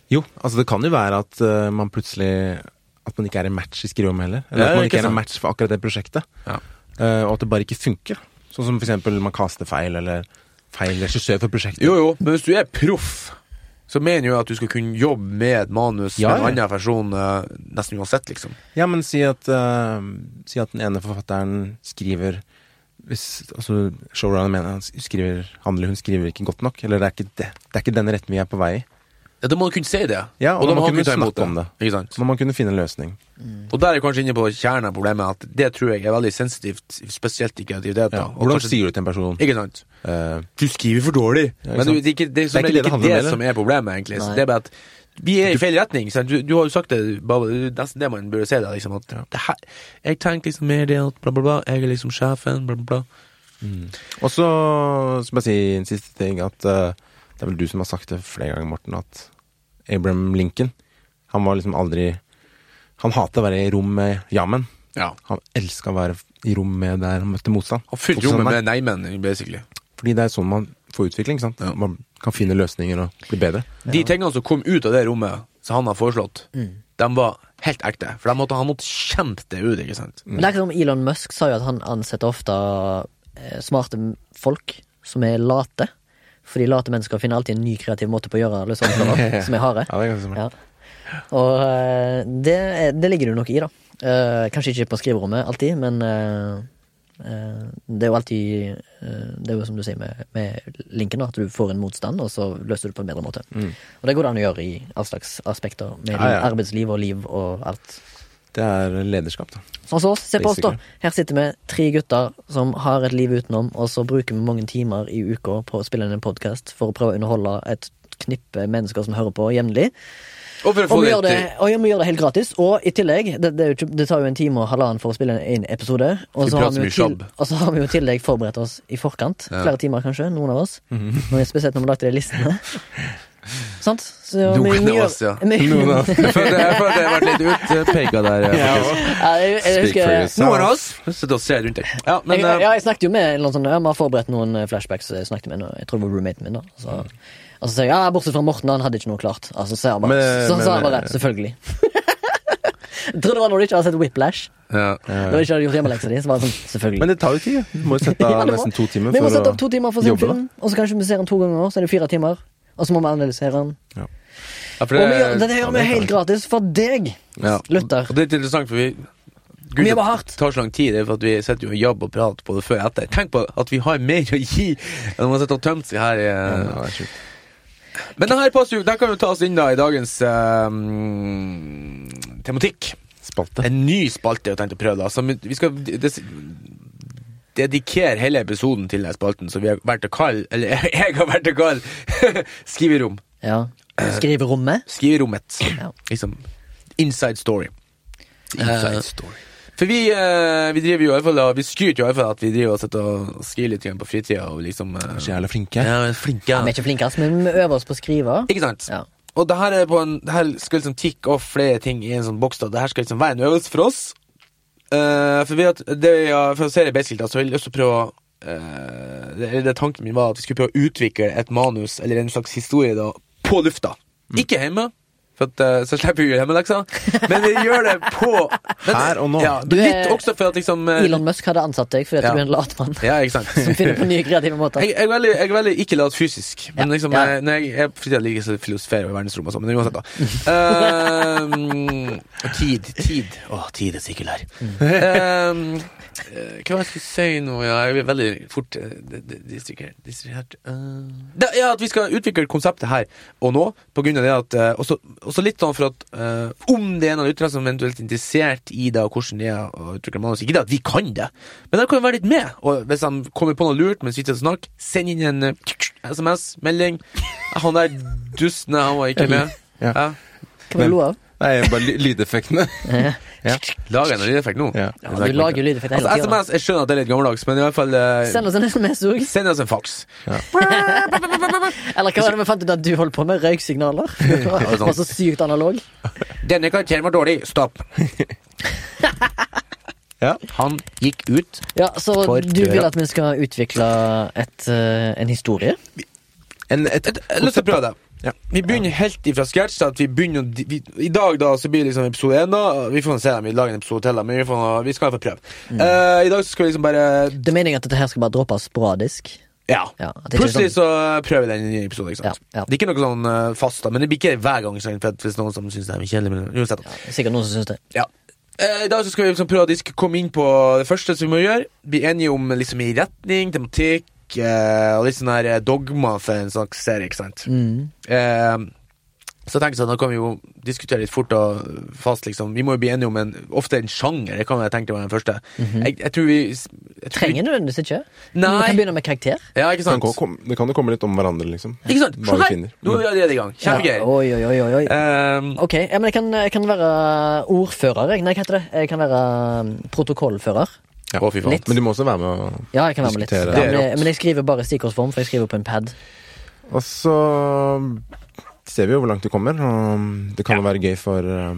Speaker 2: Jo, altså det kan jo være at eh, man plutselig At man ikke er en match i skriverommet heller. Eller
Speaker 3: Ja,
Speaker 2: at man
Speaker 3: ikke
Speaker 2: ikke er
Speaker 3: sant.
Speaker 2: en match for akkurat det prosjektet.
Speaker 3: Ja.
Speaker 2: Eh, og at det bare ikke funker. Sånn som eksempel man kaster feil, eller feil regissør for prosjektet.
Speaker 3: Jo, jo, men hvis du er proff, så mener jo at du skal kunne jobbe med et manus
Speaker 2: Ja,
Speaker 3: med en annen person uh, nesten uansett, liksom.
Speaker 2: Ja, men si at, uh, si at den ene forfatteren skriver hvis, altså, Showrunner mener han skriver Han hun skriver ikke godt nok. Eller det er ikke, det, det er ikke den retten vi er på vei i.
Speaker 3: Ja, Da må du kunne si det.
Speaker 2: Ja, og
Speaker 3: da må man
Speaker 2: kunne snakke om det.
Speaker 3: Ikke sant?
Speaker 2: Må man kunne finne en løsning.
Speaker 3: Og der er kanskje inne på kjernen av problemet, at det tror jeg er veldig sensitivt, spesielt i kreativitet.
Speaker 2: Ja.
Speaker 3: Og
Speaker 2: Hvordan
Speaker 3: kanskje-
Speaker 2: sier du til en person
Speaker 3: Ikke sant?
Speaker 2: Uh,
Speaker 3: Du skriver for dårlig.
Speaker 2: Ja,
Speaker 3: Men det, er ikke, det som
Speaker 2: Det er ikke det det
Speaker 3: det, som er problemet, egentlig. Så
Speaker 1: Nei.
Speaker 3: det er bare at vi er i feil retning. Du, du har jo sagt det, det nesten det man burde si. Da, liksom, at
Speaker 2: Ja.
Speaker 3: det her, jeg tenker liksom mer det at bla, bla, bla. Jeg er liksom sjefen, bla, bla, bla.
Speaker 2: Og så skal jeg si en siste ting at eh, det er vel du som har sagt det flere ganger, Morten, at Abraham Lincoln Han var liksom aldri Han hata å være i rom med jammen.
Speaker 3: Ja.
Speaker 2: Han elska å være i rom med der han møtte motstand.
Speaker 3: Han fylte rommet med nei-menn, basically.
Speaker 2: Fordi det er sånn man får utvikling. sant?
Speaker 3: Ja.
Speaker 2: Man kan finne løsninger og bli bedre.
Speaker 3: De tingene som kom ut av det rommet som han har foreslått,
Speaker 1: Mm.
Speaker 3: de var helt ekte. For de måtte, han måtte kjempe det ut, ikke sant?
Speaker 1: Men det er ikke som Elon Musk sa jo at han ansetter ofte eh, smarte folk som er late. Fordi late mennesker finner alltid en ny kreativ måte på å gjøre løsninger som er harde.
Speaker 2: Ja, det.
Speaker 1: Ja. Og eh, det, det ligger det jo noe i, da. Eh, kanskje ikke på skriverommet alltid, men eh, det er jo alltid Det er jo som du sier med, med linken, da, at du får en motstand, og så løser du det på en bedre måte.
Speaker 2: Mm.
Speaker 1: Og det går det an å gjøre i all slags aspekter, med
Speaker 2: Ja, ja.
Speaker 1: arbeidsliv og liv og alt.
Speaker 2: Det er lederskap, da.
Speaker 1: Sånn som oss. Se på oss, da. Her sitter vi, tre gutter som har et liv utenom, og så bruker vi mange timer i uka på å spille inn en podkast for å prøve å underholde et knippe mennesker som hører på jevnlig.
Speaker 3: Og for å få
Speaker 1: Og vi
Speaker 3: det,
Speaker 1: gjør det, og ja, vi gjør det helt gratis. Og i tillegg, det, det, er jo det tar jo en time og halvannen for å spille en episode. Og så, har vi, jo til, og så har vi jo i tillegg forberedt oss i forkant.
Speaker 3: Ja.
Speaker 1: Flere timer, kanskje. Noen av oss. Når vi- Spesielt når vi lagde de listene. sant? Så
Speaker 3: Noen av oss, ja.
Speaker 2: Noen av
Speaker 3: Jeg føler jeg at jeg har vært litt utpeka der. eh,
Speaker 2: Ja.
Speaker 1: Ja, jeg, jeg,
Speaker 2: Speak
Speaker 1: husker
Speaker 2: for yourself.
Speaker 3: Noen av oss og ser rundt deg. Ja, men
Speaker 1: ja,
Speaker 3: eh,
Speaker 1: jeg snakket jo med noen sånn Ja, har forberedt noen eh, flashbacks. Jeg snakket med Jeg tror det var roommaten min. da så, Og så sier jeg ja, bortsett fra Morten, han hadde ikke noe klart. Altså, så, jeg bare,
Speaker 2: Men-
Speaker 1: så sa han
Speaker 2: bare
Speaker 1: bare selvfølgelig. jeg tror det var når du ikke hadde sett Whiplash.
Speaker 3: ja.
Speaker 1: Da du ikke hadde gjort hjemmeleksa di. Så var det sånn, selvfølgelig.
Speaker 2: Men det tar jo tid. Du må jo sette av
Speaker 1: ja,
Speaker 2: nesten to timer
Speaker 1: vi må sette opp to timer for å se en film, og så kanskje vi ser den to ganger, så er det fire timer. Og så må vi analysere den.
Speaker 3: Ja, for
Speaker 1: Og vi,
Speaker 3: det,
Speaker 1: gjør- dette gjør vi
Speaker 2: det kan
Speaker 1: helt gratis for deg,
Speaker 3: ja.
Speaker 1: lytter.
Speaker 3: Og det er litt interessant, for vi
Speaker 1: hardt.
Speaker 3: det tar så lang tid, det er for at vi sitter jo og jobber og prater på det før og etter. Tenk på at vi har mer å gi enn om man sitter og tømt seg her. i,
Speaker 2: Ja, det er.
Speaker 3: Men denne passer jo, den kan jo ta oss inn da i dagens mm, tematikk.
Speaker 2: Spalte.
Speaker 3: En ny spalte jeg har tenkt å prøve. da Som vi skal des dedikere hele episoden til den spalten, så vi har vært å kalle Eller jeg har vært å kalle Skriverom.
Speaker 1: Ja. Skriverommet.
Speaker 3: Skriverommet.
Speaker 1: Ja.
Speaker 3: Liksom inside story.
Speaker 2: Inside
Speaker 3: Eh,
Speaker 2: story.
Speaker 3: For vi, eh, vi driver jo i hvert fall Vi skryter jo i hvert fall at vi driver og sitter og skriver litt igjen på fritida. Og liksom eh,
Speaker 2: Så jævla flinke.
Speaker 3: Ja, vi er flinke.
Speaker 1: Vi er ikke flinke, men vi øver oss på å skrive.
Speaker 3: Ikke sant?
Speaker 1: Ja.
Speaker 3: Og det her, er på en, det her skal liksom tick off flere ting i en sånn boks. da Det her skal liksom være en øvelse for oss. Eh, for, at, det, for å se det basic, da, så vil jeg også prøve å uh, det, det Tanken min var at vi skulle prøve å utvikle et manus eller en slags historie da på lufta. Ikke hjemme, for at, eh, så slipper vi å gjøre hjemmelekser. Men vi gjør det på men,
Speaker 2: Her og nå.
Speaker 3: Ja,
Speaker 1: Du
Speaker 3: litt
Speaker 1: er-
Speaker 3: også for at liksom eh,
Speaker 1: Elon Musk hadde ansatt deg fordi at
Speaker 3: Ja.
Speaker 1: du er en latmann
Speaker 3: Ja, ikke sant.
Speaker 1: som finner på nye kreative måter.
Speaker 3: Jeg, jeg, er veldig, jeg er veldig ikke lat fysisk. Men
Speaker 1: Ja,
Speaker 3: liksom,
Speaker 1: ja.
Speaker 3: jeg, når jeg, jeg tida liker å filosofere over verdensrommet og sånn, men uansett, da. Ehm, tid. Tid. Å, tid er sirkulær. Mm. eh, hva var det jeg skulle si nå? Ja, jeg blir veldig fort distrahert. Uh, Eh, ja, at vi skal utvikle konseptet her og nå, på grunn av det at uh, også, også litt sånn for at uh, om det er noen lyttere som eventuelt er interessert i det, og hvordan det er å utvikle manus Ikke det at vi kan det, men de kan være litt med. Og hvis de kommer på noe lurt mens vi sitter og snakker, send inn en uh, SMS, melding. Han der dusten, han var ikke med.
Speaker 2: Ja.
Speaker 3: Ja.
Speaker 1: Hva lo av?
Speaker 2: Nei, bare lydeffektene.
Speaker 1: Ja.
Speaker 3: Lag en lydeffekt nå?
Speaker 2: Ja.
Speaker 1: Ja, du lager jo lydeffekt hele
Speaker 3: Altså,
Speaker 1: tida.
Speaker 3: SMS, jeg skjønner at det er litt gammeldags, men i hvert fall eh,
Speaker 1: Send oss en SMS òg.
Speaker 3: Send oss en faks.
Speaker 1: Eller hva var det vi fant ut at du holdt på med? Røyksignaler? Det var så sykt analog.
Speaker 3: Denne karakteren var dårlig. Stopp.
Speaker 2: Ja.
Speaker 3: Han gikk ut.
Speaker 1: Ja, Så
Speaker 3: For
Speaker 1: du vil at vi skal utvikle et, uh, en historie?
Speaker 2: En, et,
Speaker 3: et, et, prøve det.
Speaker 2: Ja.
Speaker 3: Vi begynner helt ifra scratch. At vi begynner, vi, I dag da så blir det liksom episode én. Vi får se om vi lager en episode til, men vi, får, vi skal iallfall prøve. Mm. Eh, I dag så skal vi liksom bare
Speaker 1: Det er meningen at dette her skal bare droppes sporadisk?
Speaker 3: Ja.
Speaker 1: Ja,
Speaker 3: Plutselig
Speaker 1: sånn,
Speaker 3: så prøver vi den i en episode. ikke sant?
Speaker 1: Ja, ja.
Speaker 3: Det er ikke noe sånn uh, fast, da men det blir ikke hver gang. Sånn, hvis noen som syns det er kjedelig. Men uansett.
Speaker 1: ja, det er sikkert noen som syns det.
Speaker 3: Ja. Eh, I dag så skal vi liksom prøve å komme inn på det første som vi må gjøre. Bli enige om liksom i retning, tematikk eh, og litt sånn her eh, dogma for en sånn serie, ikke sant.
Speaker 1: Mm.
Speaker 3: Eh, så tenkte sånn, da kan vi jo diskutere litt fort og fast, liksom. Vi må jo bli enige om en, ofte en sjanger. Det kan jeg tenke meg den første. jeg, jeg tror vi jeg tror
Speaker 1: Trenger nødvendigvis ikke.
Speaker 3: Nei.
Speaker 1: Vi kan begynne med karakter.
Speaker 3: Ja, ikke
Speaker 2: det,
Speaker 3: sant?
Speaker 2: kan komme, det kan jo komme litt om hverandre, liksom.
Speaker 3: Ikke sant?
Speaker 2: Hva
Speaker 3: Se
Speaker 2: vi
Speaker 3: her!
Speaker 2: finner.
Speaker 3: Nå er det i gang. Kjempegøy.
Speaker 1: Oi, oi, oi, oi, oi.
Speaker 3: Um,
Speaker 1: Ok, ja, men jeg kan, jeg kan være ordfører. jeg. Nei, hva heter det? Jeg kan være um, protokollfører.
Speaker 2: Ja.
Speaker 3: Å, fy faen.
Speaker 1: Litt.
Speaker 2: Men du må også være med å
Speaker 1: Ja, jeg kan være med litt.
Speaker 2: Diskutere.
Speaker 1: Ja, men, jeg, men jeg skriver bare i stikkordsform, for jeg skriver på en pad.
Speaker 2: Og så ser vi jo hvor langt du kommer, og det kan jo være gøy for uh,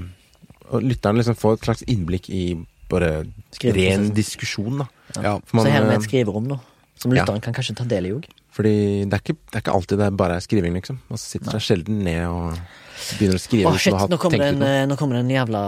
Speaker 2: og lytterne liksom få et slags innblikk i bare
Speaker 1: Skriveprosessen.
Speaker 2: ren diskusjon, da.
Speaker 3: ja.
Speaker 2: For
Speaker 1: Så her med
Speaker 2: eh,
Speaker 1: et skriverom, nå, Som
Speaker 2: ja.
Speaker 1: lytteren kan kanskje ta del i òg.
Speaker 2: Fordi det er, ikke, det er ikke alltid det bare er skriving, liksom. Man sitter seg sjelden ned og begynner å skrive
Speaker 1: Å, shit, nå kommer, det
Speaker 2: tenkt
Speaker 1: en,
Speaker 2: noe.
Speaker 1: eh, nå kommer det en jævla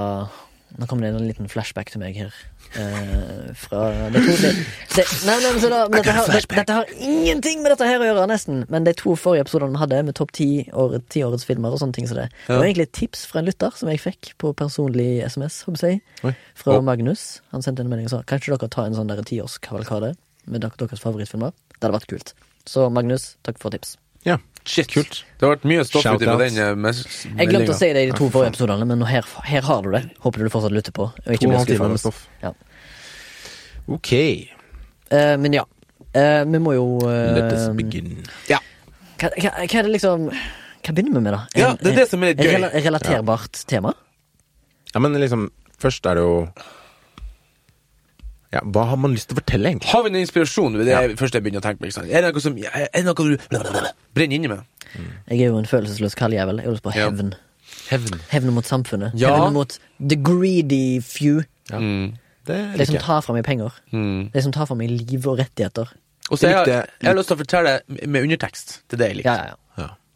Speaker 1: Nå kommer det en liten flashback til meg her. Uh, fra de to, det, det, Nei, nei, men så da, dette, har, det, dette har ingenting med dette her å gjøre, nesten. Men de to forrige episodene vi hadde, med topp ti år, tiårets filmer og sånne ting så det, det var egentlig et tips fra en lytter som jeg fikk på personlig SMS, jeg, fra
Speaker 2: oh.
Speaker 1: Magnus. Han sendte en melding og sa Kanskje dere tar en sånn tiårskavalkade med deres favorittfilmer? Det hadde vært kult. Så Magnus, takk for tips.
Speaker 2: Ja,
Speaker 3: Shit.
Speaker 2: kult.
Speaker 3: Det har vært mye stoff uti på den eh,
Speaker 1: Jeg glemte å si det i de to forrige episodene, men her, her har du det. Håper du fortsatt lytter på. Og ikke blir
Speaker 2: stoff.
Speaker 1: Ja.
Speaker 2: Ok,
Speaker 1: Uh, men ja. Uh, vi må jo uh,
Speaker 2: let us begin.
Speaker 3: Ja.
Speaker 1: hva, hva, hva er det liksom Hva begynner vi med, da?
Speaker 3: Ja, det er det som er gøy.
Speaker 1: rela- relaterbart tema?
Speaker 2: Ja, men liksom, først er det jo Ja, hva har man lyst til å fortelle, egentlig?
Speaker 3: Har vi noen inspirasjon? Det er
Speaker 2: Ja.
Speaker 3: det første jeg begynner å tenke på. Er det noe som er det noe du brenner inne med?
Speaker 1: Jeg er jo en følelsesløs kalljævel. Jeg har lyst på hevn.
Speaker 2: Hevn.
Speaker 1: Hevn mot samfunnet.
Speaker 3: Ja.
Speaker 1: Hevn mot the greedy few.
Speaker 2: Ja.
Speaker 3: Mm.
Speaker 2: Det
Speaker 1: De som tar fra meg penger.
Speaker 3: Mm.
Speaker 1: De som tar fra meg liv og rettigheter.
Speaker 3: Og så jeg,
Speaker 2: jeg
Speaker 3: har lyst til å fortelle med undertekst. Det er det jeg liker.
Speaker 1: Ja, ja, ja.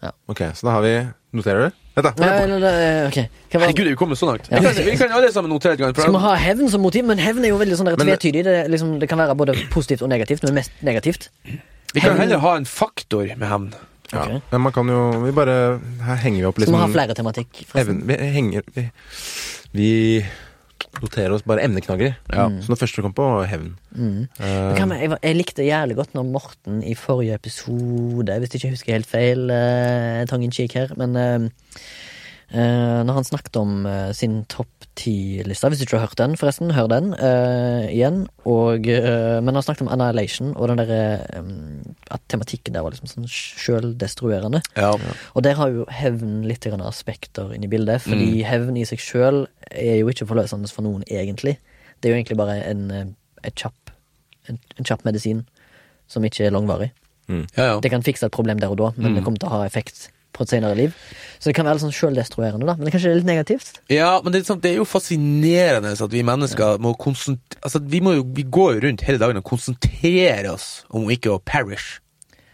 Speaker 2: Ja. Ok, så da har vi Noterer du? Vent, da. på.
Speaker 1: eller, det- ok. Hva var-
Speaker 3: Herregud, er vi kommet så langt?
Speaker 1: Ja.
Speaker 3: Vi, kan, vi kan alle sammen notere et gang.
Speaker 1: Skal vi ha hevn som motiv? Men hevn er jo veldig sånn der
Speaker 2: Men-
Speaker 1: tvetydig. Det, er liksom, det kan være både positivt og negativt, men mest negativt.
Speaker 3: Vi kan heller ha en faktor med hevn.
Speaker 2: Ja.
Speaker 1: Ok.
Speaker 2: Men man kan jo Vi bare Her henger vi opp
Speaker 1: Skal vi ha
Speaker 2: liksom
Speaker 1: flere tematikk?
Speaker 2: Even,
Speaker 1: forresten?
Speaker 2: vi henger vi, vi noterer oss bare emneknagger.
Speaker 3: Ja.
Speaker 2: Så det første du kom på, var hevn.
Speaker 1: Mm.
Speaker 2: Eh,
Speaker 1: med- Jeg, jeg likte jævlig godt når Morten i forrige episode, hvis jeg ikke husker helt feil, uh, tang in cheek her, men eh, eh, når han snakket om uh, sin topp ti-lista, Hvis du ikke har hørt den, forresten, hør den uh, igjen. Og, men han snakket om Annihilation og den derre At tematikken der var liksom sånn sjøldestruerende.
Speaker 3: Ja.
Speaker 1: Og der har jo hevn litt aspekter inn i bildet, fordi hevn i seg sjøl er jo ikke forløsende for noen, egentlig. Det er jo egentlig bare en, kjapp, en, en kjapp medisin som ikke er langvarig.
Speaker 3: Ja, ja.
Speaker 1: Det kan fikse et problem der og da, men det kommer til å ha effekt på et senere liv. Så det kan være litt sånn sjøldestruerende, da. Men det er kanskje litt negativt?
Speaker 3: Ja, men det er, sånn, det er jo fascinerende at vi mennesker må konsentrere Altså, vi, må jo, vi går jo rundt hele dagen og konsentrerer oss om ikke å perish.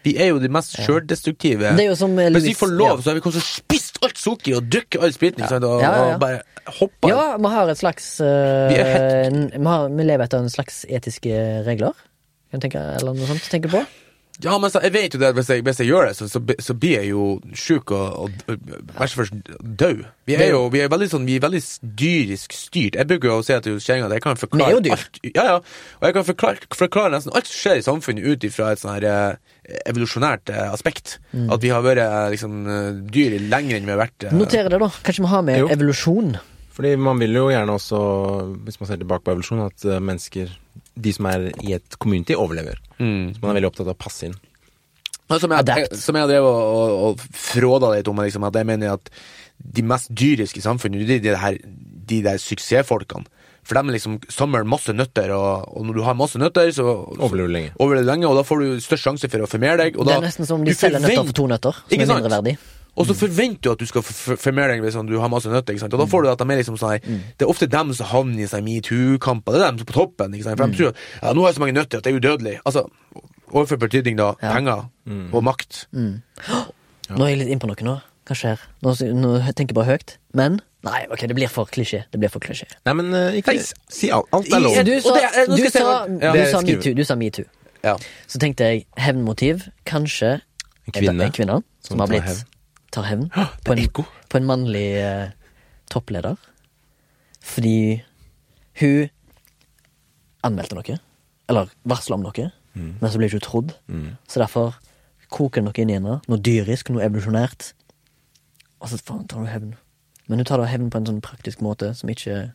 Speaker 3: Vi er jo de mest sjøldestruktive.
Speaker 1: Eh,
Speaker 3: Hvis vi får lov,
Speaker 1: ja.
Speaker 3: så har vi og spist alt sukkeret og drukket all spriten, Ja. og,
Speaker 1: Ja,
Speaker 3: og bare hoppa
Speaker 1: Ja, vi har et slags eh,
Speaker 3: Vi helt-
Speaker 1: vi, har, vi lever etter en slags etiske regler. Kan du tenke, eller noe sånt tenke på?
Speaker 3: Ja, men så, jeg vet jo det at hvis jeg, hvis jeg gjør det, så, så, så blir jeg jo sjuk og, og, og verst først død. Vi er jo vi er veldig sånn, vi er veldig dyrisk styrt. Jeg bruker jo å si til kjerringa at jeg kan forklare alt. Ja, ja. Og jeg kan forklare, forklare nesten alt som skjer i samfunnet ut ifra et sånn her eh, evolusjonært eh, aspekt.
Speaker 1: Mm.
Speaker 3: At vi har vært liksom dyr lenger enn vi har vært eh,
Speaker 1: Notere det, da. Kanskje vi har med
Speaker 2: Jo.
Speaker 1: evolusjon.
Speaker 2: Fordi man vil jo gjerne også, hvis man ser tilbake på evolusjon, at mennesker, de som er i et community, overlever.
Speaker 3: mm.
Speaker 2: Så man er veldig opptatt av å passe inn.
Speaker 3: Som jeg,
Speaker 1: jeg,
Speaker 3: som jeg drevet og, og, og fråda litt om, liksom, at jeg mener at de mest dyriske i samfunnet, det er de, her, de der suksessfolkene. For de liksom samler masse nøtter, og, og når du har masse nøtter, så
Speaker 2: Overlever du lenge.
Speaker 3: overlever lenge, og da får du størst sjanse for å formere deg. Og
Speaker 1: Det er nesten som om de selger nøtter for to nøtter, som er
Speaker 3: sant? Og så forventer du at du skal formere deg hvis du har masse nøtter. Ikke sant? Og da får du at de er liksom sånn her Det er ofte dem som havner i sånn metoo-kamper. Det er dem som er på toppen. Ikke sant? For de tror at ja, nå har jeg så mange nøtter at det er udødelig. Altså, overfor betydning, da.
Speaker 1: Ja.
Speaker 3: Penger og makt.
Speaker 1: Nå er jeg litt innpå noe nå. Hva skjer? Nå, nå tenker jeg bare høyt. Men Nei, ok, det blir for klisjé. Det blir for klisjé.
Speaker 2: Nei, men eh, ikke si alt. Alt er lov.
Speaker 1: Du sa, du sa,
Speaker 3: ja.
Speaker 1: du sa metoo. Du sa metoo.
Speaker 3: Ja.
Speaker 1: Så tenkte jeg hevnmotiv. Kanskje
Speaker 2: En kvinne.
Speaker 1: en kvinne som,
Speaker 2: som
Speaker 1: har blitt
Speaker 2: hevn.
Speaker 1: Tar hevn på, en- på en mannlig eh, toppleder. Fordi hun anmeldte noe. Eller varsla om noe.
Speaker 2: Mm.
Speaker 1: Men så ble hun ikke trodd. Så derfor koker det noe inn i henne. Noe dyrisk, noe evolusjonært. Og så faen tar hun hevn. Men hun tar da hevn på en sånn praktisk måte som ikke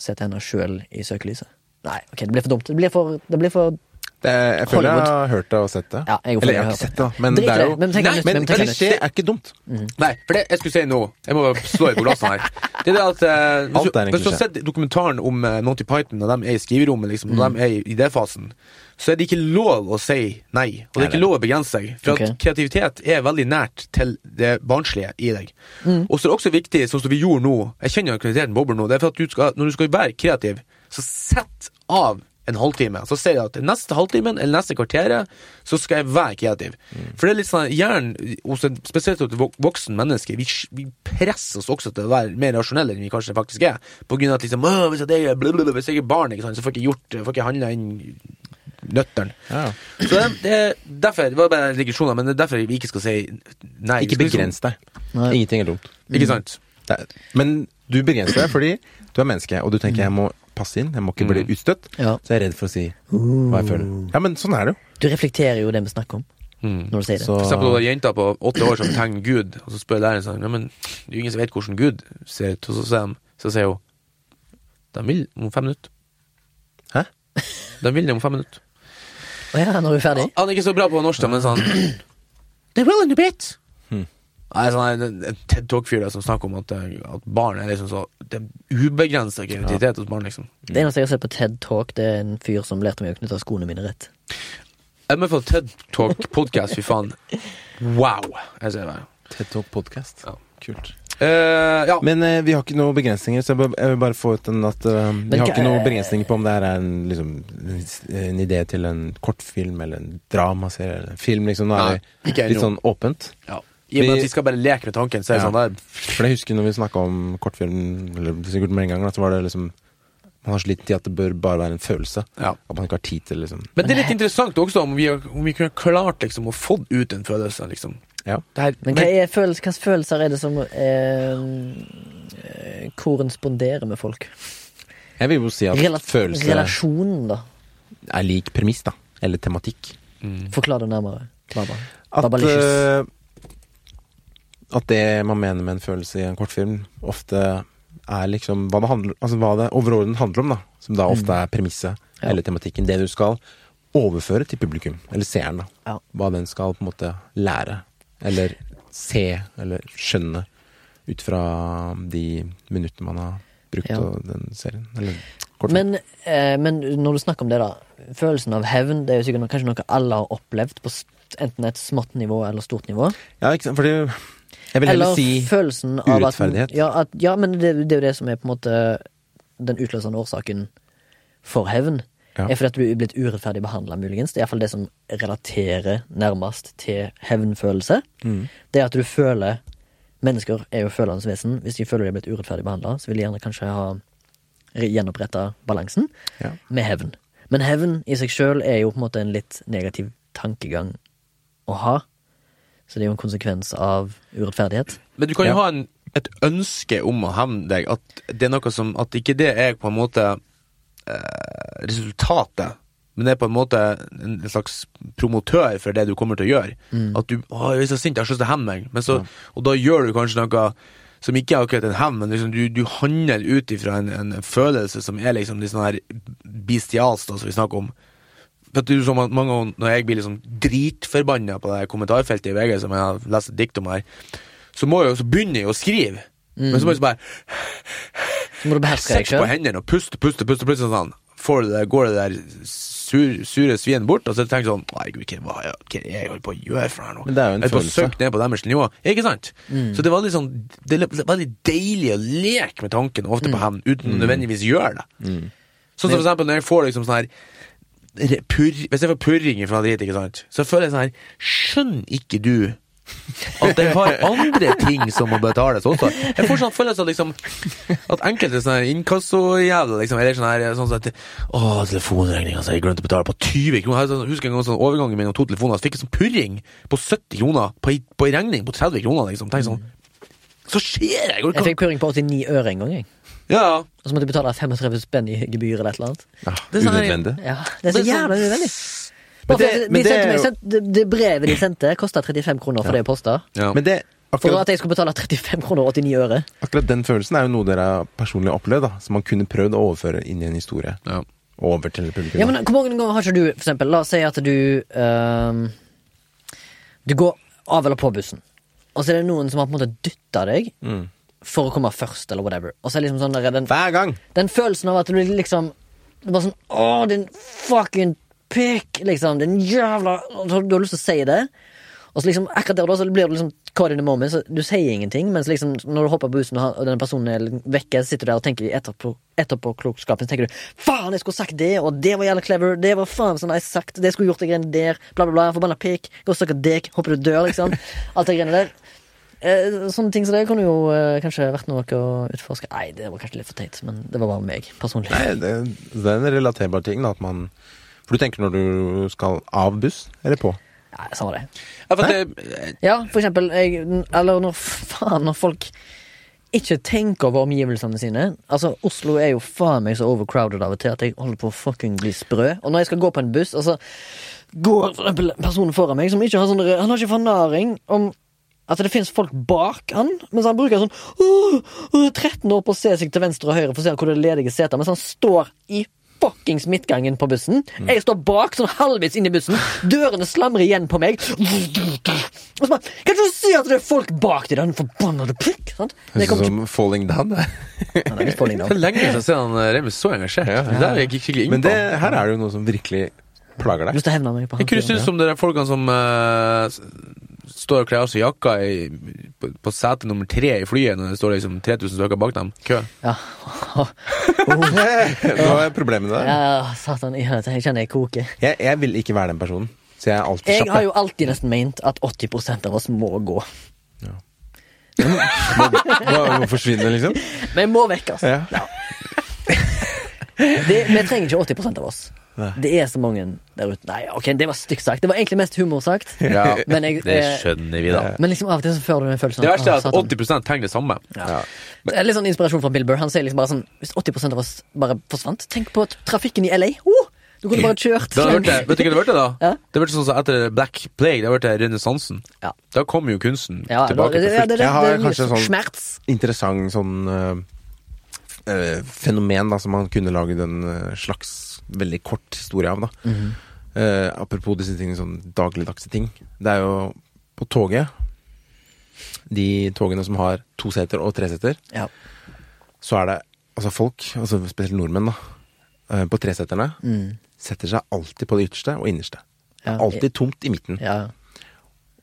Speaker 1: setter henne sjøl i søkelyset. Nei, ok, det blir for dumt. Det blir for, det blir for
Speaker 2: Det, jeg føler jeg har hørt det og sett det.
Speaker 1: Ja, jeg
Speaker 2: Eller jeg
Speaker 1: har
Speaker 2: ikke sett
Speaker 1: det.
Speaker 2: det. Men
Speaker 1: Drit
Speaker 2: det er jo
Speaker 1: Men tenk
Speaker 3: Nei,
Speaker 2: Men
Speaker 1: men tenk nytt.
Speaker 2: er ikke dumt.
Speaker 3: Nei, for det jeg skulle si nå Jeg må bare slå i glassene her. Det er det at eh, Hvis, du,
Speaker 2: er
Speaker 3: hvis du har sett dokumentaren om uh, Naughty Python, og de er i skriverommet, liksom, og de er i idéfasen, så er det ikke lov å si nei. Og det er ikke lov å begrense seg. For
Speaker 1: okay.
Speaker 3: at kreativitet er veldig nært til det barnslige i deg. Og så er det også viktig, sånn som vi gjorde nå Jeg kjenner at kreativiteten bobler nå. Det er for at du skal, når du skal være kreativ, så sett av en halvtime. Så ser jeg at neste halvtimen eller neste kvarteret så skal jeg være kreativ. For det er litt sånn hjernen hos en spesielt hos et voksen menneske vi, vi presser oss også til å være mer rasjonelle enn vi kanskje faktisk er. På grunn av at liksom, hvis, jeg er blablabla, hvis jeg er barn, ikke sant, så får jeg ikke gjort får ikke handla inn nøtteren.
Speaker 2: Ja.
Speaker 3: Så det, det er derfor Det var bare en men det er derfor vi ikke skal si nei.
Speaker 2: Ikke begrens deg. Ingenting er dumt.
Speaker 3: Ikke sant?
Speaker 2: Det er, men du begrenser deg fordi du er menneske, og du tenker jeg må passe inn, jeg må ikke bli utstøtt.
Speaker 1: Ja.
Speaker 2: Så jeg er redd for å si hva jeg føler. Ja, men sånn er det jo.
Speaker 1: Du reflekterer jo det vi snakker om,
Speaker 3: Mm.
Speaker 1: når du sier det.
Speaker 2: Så
Speaker 3: For eksempel var jenta på åtte år som tegner Gud, og så spør læreren sånn Ja, men det er jo ingen som vet hvordan Gud ser ut, og så sier, de, så sier hun De vil om fem minutter.
Speaker 2: Hæ?
Speaker 3: De vil det om fem minutter.
Speaker 1: Å ja, når du er ferdig?
Speaker 3: Han er ikke så bra på norsk, da, men sånn They will in a bit. Nei, sånn en- en TED Talk-fyr som snakker om at, eh, at barn er liksom så Det er ubegrensa kreativitet hos barn, liksom.
Speaker 1: Det eneste jeg har sett på TED Talk, det er en fyr som lærte meg å knytte skoene mine rett.
Speaker 3: MFL TED Talk podcast, fy faen. Wow! Jeg ser det.
Speaker 2: TED Talk Podcast.
Speaker 3: Ja.
Speaker 2: Kult.
Speaker 3: Uh, ja.
Speaker 2: Men uh, vi har ikke noen begrensninger, så jeg, jeg vil bare få ut den at uh, Vi har ikke noen
Speaker 1: er-
Speaker 2: begrensninger på om det her er en, liksom, en idé til en kortfilm eller en dramaserie eller en film, liksom. Nå er det litt sånn åpent.
Speaker 3: Ja. I og med at vi skal bare leke med tanken, så er det
Speaker 2: Ja.
Speaker 3: sånn der
Speaker 2: For jeg husker når vi snakka om kortfilm, eller sikkert med en gang, så var det liksom Man har så liten tid at det bør bare være en følelse.
Speaker 3: Ja.
Speaker 2: At man ikke har tid til liksom
Speaker 3: Men det er litt interessant også om vi, om vi kunne klart liksom å få ut en følelse, liksom.
Speaker 2: Ja.
Speaker 3: Det her,
Speaker 1: Men hva er følelser, hvilke følelser er det som eh, eh, korresponderer med folk?
Speaker 2: Jeg vil jo si at
Speaker 1: Rela
Speaker 2: følelse
Speaker 1: Relasjonen, da.
Speaker 2: er lik premiss, da. Eller tematikk.
Speaker 3: Mm.
Speaker 1: Forklar det nærmere. Baba.
Speaker 2: At,
Speaker 1: Babalicious.
Speaker 2: At det man mener med en følelse i en kortfilm, ofte er liksom hva det, handler, altså hva det overordnet handler om, da. Som da ofte er premisset
Speaker 1: Ja.
Speaker 2: eller tematikken. Det du skal overføre til publikum, eller seeren, da.
Speaker 1: Ja.
Speaker 2: Hva den skal på en måte lære, eller se, eller skjønne ut fra de minuttene man har brukt
Speaker 1: Ja.
Speaker 2: av den serien. Eller kortfilm.
Speaker 1: Men, eh, men når du snakker om det, da. Følelsen av hevn det er jo sikkert noe, kanskje noe alle har opplevd på enten et smått nivå eller stort nivå.
Speaker 2: Ja, ikke sant, fordi
Speaker 1: Eller
Speaker 2: si
Speaker 1: følelsen av at. Ja, at, ja men det, det er jo det som er på en måte den utløsende årsaken for hevn.
Speaker 2: Ja.
Speaker 1: Er fordi at du er blitt urettferdig behandla, muligens. Det er iallfall det som relaterer nærmest til hevnfølelse.
Speaker 2: Mm.
Speaker 1: Det at du føler Mennesker er jo følende vesen. Hvis de føler de er blitt urettferdig behandla, så vil de gjerne kanskje ha gjenoppretta balansen
Speaker 2: Ja.
Speaker 1: med hevn. Men hevn i seg sjøl er jo på en måte en litt negativ tankegang å ha. Så det er jo en konsekvens av urettferdighet.
Speaker 3: Men du kan jo
Speaker 2: Ja.
Speaker 3: ha en, et ønske om å hevne deg, at det er noe som At ikke det er på en måte eh, resultatet, men det er på en måte en, slags promotør for det du kommer til å gjøre. At du å, 'Jeg er så sint, jeg har så lyst til å hevne meg', men så, og da gjør du kanskje noe som ikke er akkurat en hevn, men liksom du, du handler ut ifra en, en følelse som er liksom litt sånn her bestialsk, som vi snakker om. For at du, så mange mange ganger når jeg blir liksom dritforbanna på det her kommentarfeltet i VG, som jeg har lest et dikt om her, så, må jeg, så begynner jeg å skrive. Men så må jeg så bare
Speaker 1: Så må du beherske deg
Speaker 3: sette på hendene og puste, puste, puste, puste sånn. Får det går det der sur, sure svien bort, og så tenker jeg sånn Herregud, hva, hva er det jeg holder på å gjøre for her nå?
Speaker 2: Men det er jo en
Speaker 3: jeg er på
Speaker 2: følelse.
Speaker 3: søkt ned på deres nivå. Ikke sant? Så det er veldig sånn Det er veldig deilig å leke med tanken, ofte på hevn, uten å nødvendigvis gjøre det. Sånn som for eksempel når jeg får liksom sånn her purr, Hvis jeg får purring fra dit, ikke sant, så føler jeg sånn her Skjønner ikke du at jeg har andre ting som må betales også? Jeg får sånn følelse av liksom At enkelte sånne inkassojævler liksom, Eller sånn her sånn at Å, telefonregninga som jeg glemte å betale på 20 kroner. Jeg sånn- husker en gang sånn overgangen mellom to telefoner, så fikk jeg sånn purring på 70 kroner på ei regning på 30 kroner, liksom. Tenk sånn Så skjer det! Jeg
Speaker 1: Jeg fikk purring på 89 øre en gang, jeg.
Speaker 3: Ja.
Speaker 1: Og så måtte du betale 35 spenn i gebyr eller et eller annet.
Speaker 2: Ja,
Speaker 3: Det sånn
Speaker 2: unødvendig.
Speaker 1: Ja, Det er så jævla unødvendig.
Speaker 2: Men det- men
Speaker 1: de
Speaker 2: det
Speaker 1: sendte meg, sendte, det, brevet de sendte, kosta 35 kroner for det å poste.
Speaker 3: ja.
Speaker 2: Men det,
Speaker 1: For at jeg skulle betale 35 kroner og 89 øre.
Speaker 2: akkurat den følelsen er jo noe dere har personlig opplevd, da. Som man kunne prøvd å overføre inn i en historie.
Speaker 3: ja.
Speaker 2: Over til publikum.
Speaker 1: Ja, men Hvor mange ganger har ikke du, for eksempel, la oss si at du ehm, Du går av eller på bussen, og så er det noen som har på en måte dytta deg
Speaker 2: Mm.
Speaker 1: For å komme først, eller whatever. Og så er liksom sånn der, den,
Speaker 2: Hver gang!
Speaker 1: den følelsen av at du liksom Det er bare sånn Å, din fucking pikk! Liksom. Din jævla og Du har lyst til å si det. Og så liksom akkurat der og da så blir du liksom caught in the moment. Så du sier ingenting, mens liksom når du hopper på bussen og, denne personen er vekke, så sitter du der og tenker etterpå, etterpåklokskapen, så tenker du faen, jeg skulle sagt det, og det var jævlig clever, det var faen sånn jeg sagt, det skulle gjort de greiene der, bla, bla, bla, forbanna pikk, gå og sukke dick, håper du dør, liksom. Alt det greiene der. Eh, sånne ting som det kunne jo eh, kanskje vært noe å utforske. Nei, det var kanskje litt for teit, men det var bare meg, personlig.
Speaker 2: Nei, det, det er en relaterbar ting, da. At man For du tenker når du skal av buss, eller på?
Speaker 1: Nei, samme det.
Speaker 3: Ja, for det,
Speaker 1: Ja, for eksempel jeg, Eller når faen Når folk ikke tenker over omgivelsene sine. Altså, Oslo er jo faen meg så overcrowded av og til at jeg holder på å fucking bli sprø. Og når jeg skal gå på en buss, altså går for eksempel personen foran meg som ikke har sånn Han har ikke fornaring om at det finnes folk bak han, mens han bruker sånn uh, uh, 13 år på å se seg til venstre og høyre for å se hvor det er ledige seter, mens han står i fuckings midtgangen på bussen. Jeg står bak, sånn halvveis inn i bussen. Dørene slamrer igjen på meg. Og så bare Kan du si at det er folk bak deg, den forbannede pikk? Sant? Jeg
Speaker 2: Høres ut som Falling Down. det.
Speaker 1: er litt falling
Speaker 3: det er lenge siden jeg han eh, Remi så engasjert.
Speaker 2: Ja, ja.
Speaker 3: Det der gikk jeg skikkelig inn
Speaker 2: Men det, her er det jo noe som virkelig plager deg.
Speaker 1: Lyst til å hevne meg på han.
Speaker 3: Hva syns du om det er folkene som s- står og kler av seg jakka i, på, på sete nummer tre i flyet når det står liksom 3000 stykker bak dem? Kø.
Speaker 1: Ja.
Speaker 2: Hva er problemet der?
Speaker 1: ja, satan jeg. Jeg kjenner jeg koker.
Speaker 2: Jeg, jeg vil ikke være den personen. Så jeg er alltid
Speaker 1: Jeg har jo alltid nesten ment at 80% av oss må gå.
Speaker 2: Må, må forsvinne, liksom.
Speaker 1: Vi må vekk, altså.
Speaker 2: Ja.
Speaker 1: Det, vi trenger ikke 80% av oss.
Speaker 2: Nei.
Speaker 1: Det er så mange der ute. Nei, ok, det var stygt sagt. Det var egentlig mest humor sagt.
Speaker 3: Ja,
Speaker 1: Men jeg-
Speaker 3: det
Speaker 1: eh,
Speaker 3: skjønner vi, da.
Speaker 1: Men liksom av og til så får du den følelsen
Speaker 3: Det verste er at
Speaker 1: satan».
Speaker 3: 80 tenker det samme.
Speaker 1: Ja. Det er litt sånn inspirasjon fra Bill Burr. Han sier liksom bare sånn Hvis 80 av oss bare forsvant, tenk på trafikken i LA. Oh, du kunne bare kjørt.
Speaker 3: Det vært, det- vet du hva det ble da?
Speaker 1: Ja.
Speaker 3: Det ble sånn som etter Black Plague. Det ble renessansen.
Speaker 1: Ja.
Speaker 3: Da kom jo kunsten
Speaker 1: Ja,
Speaker 3: tilbake
Speaker 1: det,
Speaker 3: på
Speaker 1: det,
Speaker 3: fullt.
Speaker 1: det, det,
Speaker 2: Jeg har
Speaker 1: kanskje en
Speaker 2: kanskje sånn-
Speaker 1: Smerts.
Speaker 2: Interessant sånn øh, øh, fenomen da, som man kunne lage en øh, slags veldig kort historie av. da.
Speaker 1: Mhm.
Speaker 2: Eh, apropos disse tingene, sånn dagligdagse ting. Det er jo på toget De togene som har to seter og tre seter,
Speaker 1: Ja.
Speaker 2: så er det altså folk, altså spesielt nordmenn, da, eh, på treseterne,
Speaker 1: Mm.
Speaker 2: setter seg alltid på det ytterste og innerste.
Speaker 1: Ja.
Speaker 2: Alltid tomt i midten.
Speaker 1: Ja.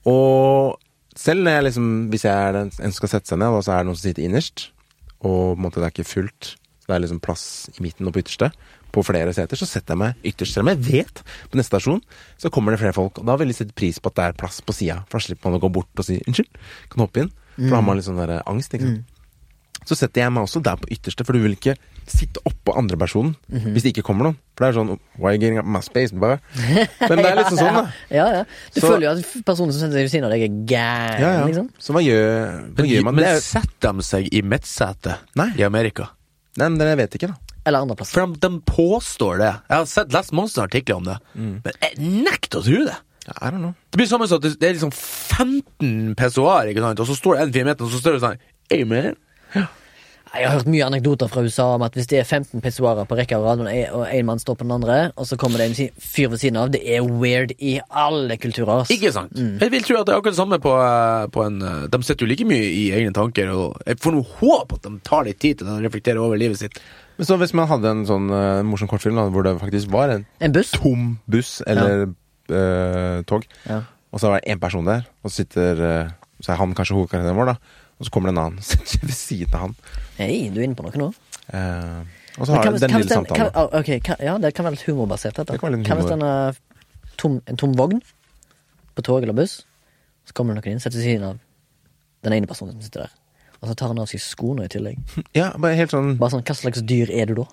Speaker 2: Og selv når jeg liksom, hvis jeg er den en som skal sette seg ned, og så er det noen som sitter innerst, og på en måte det er ikke fullt, så det er liksom plass i midten og på ytterste, på flere seter, så setter jeg meg ytterst. Selv om jeg vet på neste stasjon så kommer det flere folk, og da vil jeg sette pris på at det er plass på sida. For da slipper man å gå bort og si 'unnskyld, kan du hoppe inn'? For da har man litt sånn der angst, ikke sant. Så setter jeg meg også der på ytterste, for du vil ikke sitte oppå andrepersonen hvis det ikke kommer noen. For det er sånn Why are you getting up my space? Bare. Men det er liksom sånn, da.
Speaker 1: Ja, ja. Du
Speaker 2: Så-
Speaker 1: føler jo at personen som setter seg ved siden av deg, er gæren,
Speaker 2: Ja, ja.
Speaker 1: liksom.
Speaker 2: Så hva gjør, hva
Speaker 3: Men,
Speaker 2: gjør man?
Speaker 3: men
Speaker 2: er,
Speaker 3: setter de seg i midtsetet i Amerika?
Speaker 2: nei, men det vet jeg ikke, da.
Speaker 1: Eller andreplass.
Speaker 3: For de, de påstår det. Jeg har sett, lest masse artikler om det,
Speaker 2: Mm.
Speaker 3: men jeg nekter å tro det.
Speaker 2: I don't know.
Speaker 3: Det blir samme som at det det er liksom 15 pessoar, og så står det en fire meter, og så står det sånn Amen.
Speaker 1: Jeg har hørt mye anekdoter fra USA om at hvis det er 15 pissoarer på rekke og rad, og en- mann står på den andre, og så kommer det en fyr ved siden av, det er weird i alle kulturer. ass.
Speaker 3: Ikke sant? Jeg vil tro at det er akkurat det samme på, eh, på en eh, De sitter jo like mye i egne tanker, og jeg får noe håp at de tar litt tid til å reflektere over livet sitt.
Speaker 2: Men så hvis man hadde en sånn uh, morsom kortfilm da, hvor det faktisk var en
Speaker 1: En buss?
Speaker 2: tom buss eller eh, tog,
Speaker 1: Ja.
Speaker 2: og så er det én person der, og så sitter eh, Så er han kanskje hovedkarakteren vår, da, og så kommer det en annen setter seg ved siden av han.
Speaker 1: Hei, du er inne på noe nå.
Speaker 2: Eh, og så
Speaker 1: Men
Speaker 2: har
Speaker 1: hva
Speaker 2: du den
Speaker 1: hva
Speaker 2: lille
Speaker 1: den-
Speaker 2: samtalen.
Speaker 1: hva- ah, ok, hva- ja, det kan være litt humorbasert, dette.
Speaker 2: Det kan være litt
Speaker 1: Hva hvis
Speaker 2: humor.
Speaker 1: den er tom, en tom vogn på tog eller buss, så kommer det noen inn, setter seg ved siden av den ene personen som sitter der, og så tar han av seg skoene i tillegg.
Speaker 2: Ja, bare helt sånn
Speaker 1: Bare sånn, hva slags dyr er du da?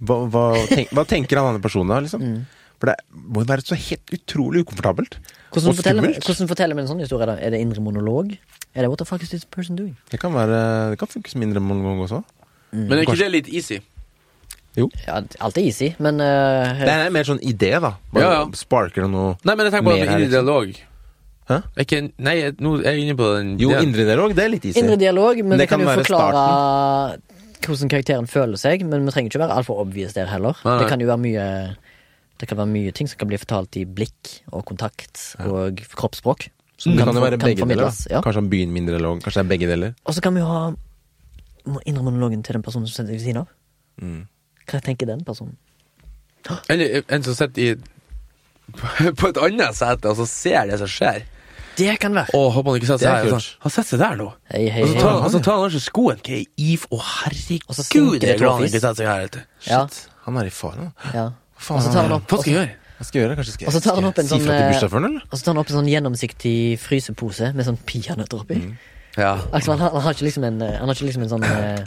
Speaker 2: Hva, hva, tenk, hva tenker han andre personen da, liksom?
Speaker 1: Mm.
Speaker 2: For det må jo være så helt utrolig ukomfortabelt.
Speaker 1: Hvordan
Speaker 2: Og
Speaker 1: forteller,
Speaker 2: skummelt.
Speaker 1: hvordan forteller vi en sånn historie? da? Er det indre monolog? Er det what the fuck is this person doing?
Speaker 2: Det kan være Det kan funke som indre monolog også.
Speaker 3: Men er ikke det litt easy?
Speaker 1: Ja, alt er easy, men uh,
Speaker 2: Det er mer sånn idé, da. Bare
Speaker 3: Ja, ja.
Speaker 2: Sparker det noe
Speaker 3: Nei, men jeg tenker på
Speaker 2: Mer
Speaker 3: indre
Speaker 2: liksom.
Speaker 3: dialog.
Speaker 2: Hæ?
Speaker 3: Er Ikke, nei, nå er jeg inne på den
Speaker 2: Jo,
Speaker 3: ja.
Speaker 2: indre dialog, det er litt easy.
Speaker 1: Indre dialog, men det,
Speaker 2: det
Speaker 1: kan,
Speaker 2: kan
Speaker 1: jo
Speaker 2: forklare
Speaker 1: forklare hvordan karakteren føler seg. Men vi trenger ikke være altfor obvious der heller.
Speaker 3: Nei, nei.
Speaker 1: Det kan jo være mye Det kan være mye ting som kan bli fortalt i blikk og kontakt og kroppsspråk. Som
Speaker 2: det kan jo
Speaker 1: være
Speaker 2: være begge deler.
Speaker 1: Ja.
Speaker 2: Kanskje han begynner med indre dialog. Kanskje det er begge deler.
Speaker 1: Og så kan vi jo ha indre monologen til den personen som sitter ved siden av.
Speaker 2: Mm.
Speaker 1: Hva tenker den personen?
Speaker 3: Eller en som sitter i på et annet sete, og så ser det som skjer.
Speaker 1: Det kan være.
Speaker 3: Å, håper han ikke setter
Speaker 2: er
Speaker 3: seg her. Sånn. Han setter seg der nå.
Speaker 1: Hei, hei,
Speaker 3: Og så
Speaker 1: hei.
Speaker 3: tar, og så tar han kanskje skoen. Hva er? Å,
Speaker 1: Og så
Speaker 3: herregud,
Speaker 1: synker
Speaker 3: det
Speaker 1: det
Speaker 3: er han ikke setter seg her. vet du.
Speaker 1: Ja,
Speaker 2: Shit, han er i fare nå.
Speaker 1: ja.
Speaker 2: Faen,
Speaker 1: Og så tar han opp
Speaker 3: Hva skal jeg gjøre?
Speaker 2: Hva skal jeg gjøre? Kanskje skal
Speaker 1: Og så tar han opp en
Speaker 2: skal jeg
Speaker 1: sånn,
Speaker 2: si fra til
Speaker 1: eh,
Speaker 2: eller?
Speaker 1: Og så tar han opp en sånn gjennomsiktig frysepose med sånn peanøtter oppi.
Speaker 2: Mm.
Speaker 3: Ja.
Speaker 1: Altså, han, har, han har ikke liksom en, han har ikke liksom en sånn eh,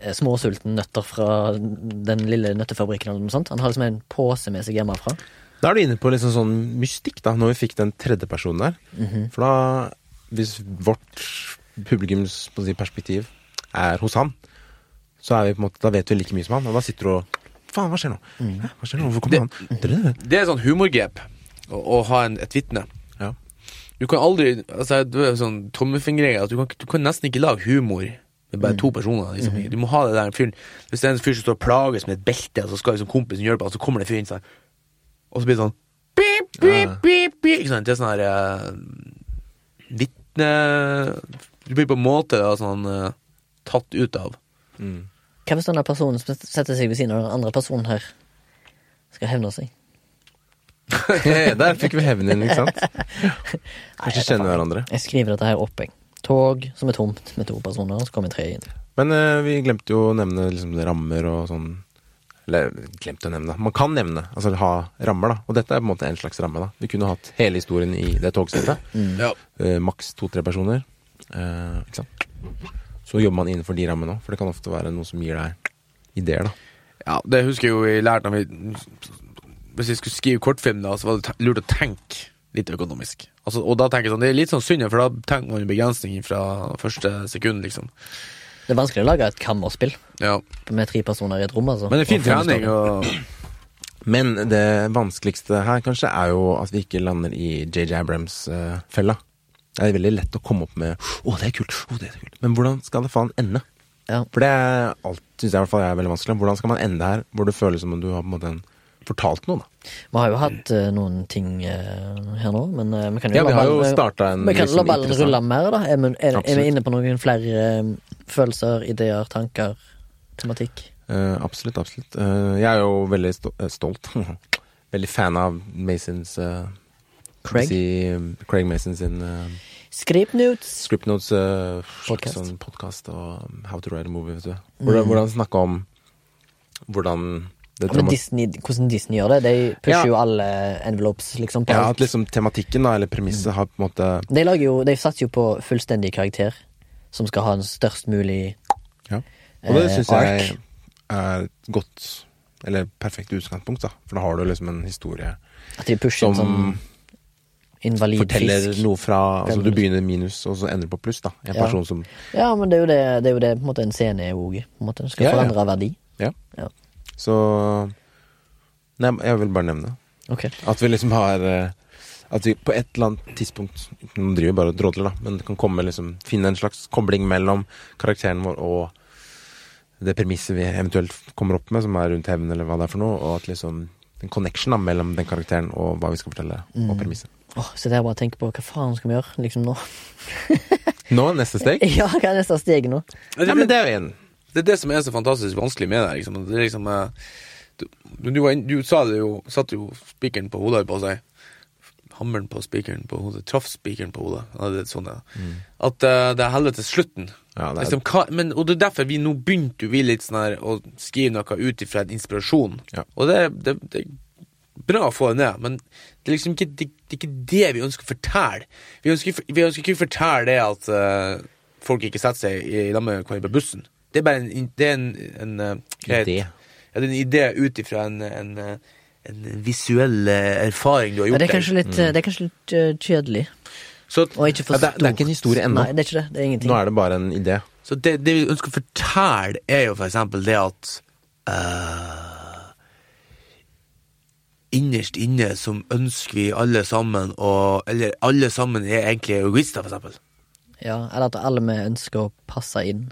Speaker 1: eh, småsulten nøtter fra den lille nøttefabrikken eller noe sånt. Han har liksom en pose med seg hjemmefra.
Speaker 2: Da er du inne på liksom sånn mystikk, da, når vi fikk den tredje personen der.
Speaker 1: Mhm.
Speaker 2: For da, hvis vårt publikums si, perspektiv er hos han, så er vi på en måte, da vet vi like mye som han, og da sitter du og Faen, hva skjer nå? Hæ? Hva skjer nå? Hvorfor kommer han? Det,
Speaker 3: Det er sånn humorgrep å, å ha en, et vitne.
Speaker 2: Ja.
Speaker 3: Du kan aldri altså, Det er sånn tommelfingerregel at du kan, du kan nesten ikke lage humor med bare to personer. Liksom. Du må ha det der fyren Hvis det er en fyr som står og plages med et belte, og så skal liksom kompisen hjelpe ham, så kommer det en fyr inn sånn, og så blir det sånn Beep, beep,
Speaker 2: Ja.
Speaker 3: beep, beep. Ikke sant? Det er sånn her uh, Vitne Du blir på en måte da, sånn uh, tatt ut av.
Speaker 2: Mm.
Speaker 1: Hva hvis denne personen som setter seg ved siden av den andre personen her, skal hevne seg?
Speaker 2: Der fikk vi hevnen inn, ikke sant? Kanskje kjenner hverandre.
Speaker 1: Jeg skriver dette her opp, jeg. Tog som er tomt med to personer, så kommer tre inn.
Speaker 2: Men uh, vi glemte jo å nevne liksom, rammer og sånn Eller glemt å nevne. Man kan nevne, altså ha rammer, da. Og dette er på en måte en slags ramme, da. Vi kunne hatt hele historien i det togsettet.
Speaker 3: Ja.
Speaker 2: Eh, Maks to-tre personer. Eh, ikke sant. Så jobber man innenfor de rammene òg, for det kan ofte være noe som gir deg ideer, da.
Speaker 3: Ja, det husker jeg jo vi lærte når vi Hvis vi skulle skrive kortfilm, da, så var det lurt å tenke litt økonomisk. Altså, og da tenker jeg sånn, Det er litt sånn synd, for da tenker man jo begrensninger fra første sekund, liksom.
Speaker 1: Det er vanskelig å lage et kammerspill
Speaker 3: Ja.
Speaker 1: med tre personer i et rom, altså.
Speaker 3: Men det er fin
Speaker 1: Og
Speaker 3: trening. Og,
Speaker 2: Men det vanskeligste her kanskje er jo at vi ikke lander i JJ Abrams-fella. det er veldig lett å komme opp med 'Å, det er kult', å, det er kult. Men hvordan skal det faen ende?
Speaker 1: Ja.
Speaker 2: For det er alt, syns jeg i hvert fall er veldig vanskelig. Hvordan skal man ende her hvor det føles som om du har på en måte en, fortalt noe, da?
Speaker 1: Vi har jo hatt uh, noen ting uh, her nå, men uh, vi kan jo
Speaker 2: Ja,
Speaker 1: la ballen-
Speaker 2: en
Speaker 1: Vi kan
Speaker 2: liksom
Speaker 1: la ballen rulle mer, da. Er vi, er, er vi inne på noen flere følelser, ideer, tanker, tematikk?
Speaker 2: Absolutt, absolutt. Jeg er jo veldig stolt. veldig fan av Masons
Speaker 1: Craig?
Speaker 2: Si, Craig Mason sin
Speaker 1: Scriptnotes
Speaker 2: Script Notes uh,
Speaker 1: Podcast.
Speaker 2: sånn og How to Write a Movie, vet du. Hvordan, hvordan snakke om hvordan det
Speaker 1: Men Disney, hvordan Disney gjør det, de pusher
Speaker 2: Ja.
Speaker 1: jo alle envelopes, liksom. På
Speaker 2: Ja,
Speaker 1: alt.
Speaker 2: at liksom tematikken, da, eller premisset, har på en måte
Speaker 1: De lager jo, de satser jo på fullstendig karakter, som skal ha en størst mulig
Speaker 2: Ja. Og det
Speaker 1: eh,
Speaker 2: syns jeg er et godt eller perfekt utgangspunkt, da. For da har du liksom en historie
Speaker 1: At de pusher
Speaker 2: som
Speaker 1: sånn invalid
Speaker 2: forteller
Speaker 1: fisk.
Speaker 2: noe fra Altså du begynner minus, og så ender på pluss, da. En
Speaker 1: Ja.
Speaker 2: person som
Speaker 1: Ja, men det er jo det, det, er jo det på en måte en scene er òg. Den skal
Speaker 2: Ja, ja.
Speaker 1: forandre verdi.
Speaker 2: Ja.
Speaker 1: Ja.
Speaker 2: Så Nei, jeg vil bare nevne
Speaker 1: okay.
Speaker 2: At vi liksom har eh, At vi på et eller annet tidspunkt Nå driver vi bare og drodler, da, men det kan komme liksom finne en slags kobling mellom karakteren vår og det premisset vi eventuelt kommer opp med, som er rundt hevn, eller hva det er for noe, og at liksom en connection da, mellom den karakteren og hva vi skal fortelle,
Speaker 1: Mm.
Speaker 2: og premisset.
Speaker 1: Oh, så det er bare å tenke på hva faen skal vi gjøre liksom nå?
Speaker 2: Nå, neste steg?
Speaker 1: ja, hva er neste steg nå?
Speaker 2: Ja, men det er jo en
Speaker 3: Det er det som er så fantastisk vanskelig med det. Liksom. det liksom eh, du, du, du sa det jo, satte jo spikeren på hodet på seg. Hammeren på spikeren på hodet. Traff spikeren på hodet. Ja, det sånn ja. mm. At uh, det er helvetes slutten.
Speaker 2: Ja, det er-
Speaker 3: liksom, hva, men, og det er derfor vi nå begynte vi litt sånn her å skrive noe ut ifra en inspirasjon. Og det, det, det bra å få det ned, men det er liksom ikke det, det, er ikke det vi ønsker å fortelle. Vi ønsker, vi ønsker ikke å fortelle det at uh, folk ikke setter seg i lag med hverandre på bussen. Det er bare en, det er en, en en
Speaker 2: Idé.
Speaker 3: Ja, det er en idé ut ifra en, en, eh, en visuell eh, erfaring du har
Speaker 1: Ja,
Speaker 3: gjort.
Speaker 1: det er kanskje litt, det er kanskje litt eh, kjedelig.
Speaker 3: Så,
Speaker 1: Og ikke for
Speaker 2: Ja, det er- det er ikke en historie ennå.
Speaker 1: Nei, det er ikke det. Det er ingenting.
Speaker 2: Nå er det bare en idé.
Speaker 3: så det, det vi ønsker å fortelle, er jo for eksempel det at uh, Innerst inne som ønsker vi alle sammen å Eller alle sammen er egentlig egoister, for eksempel.
Speaker 1: Ja, eller at alle vi ønsker å passe inn.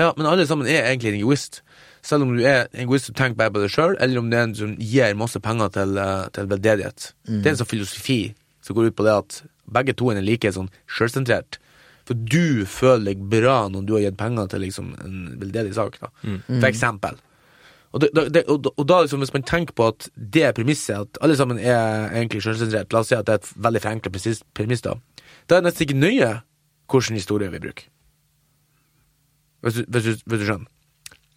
Speaker 3: Ja, men alle sammen er egentlig en egoist. Selv om du er en egoist som tenker bare på deg sjøl, eller om det er en som gir masse penger til, eh, til veldedighet. Det er en sånn filosofi som går ut på det at begge to er like sånn sjølsentrert. For du føler deg bra når du har gitt penger til liksom en veldedig sak, da. For eksempel. Og, det, det, og, og da liksom, hvis man tenker på at det er premisset, at alle sammen er egentlig sjølsentrert, la oss si at det er et veldig forenkla premiss, da, da er det nesten ikke nøye hvilken historie vi bruker. Hvis du, hvis du, skjønner?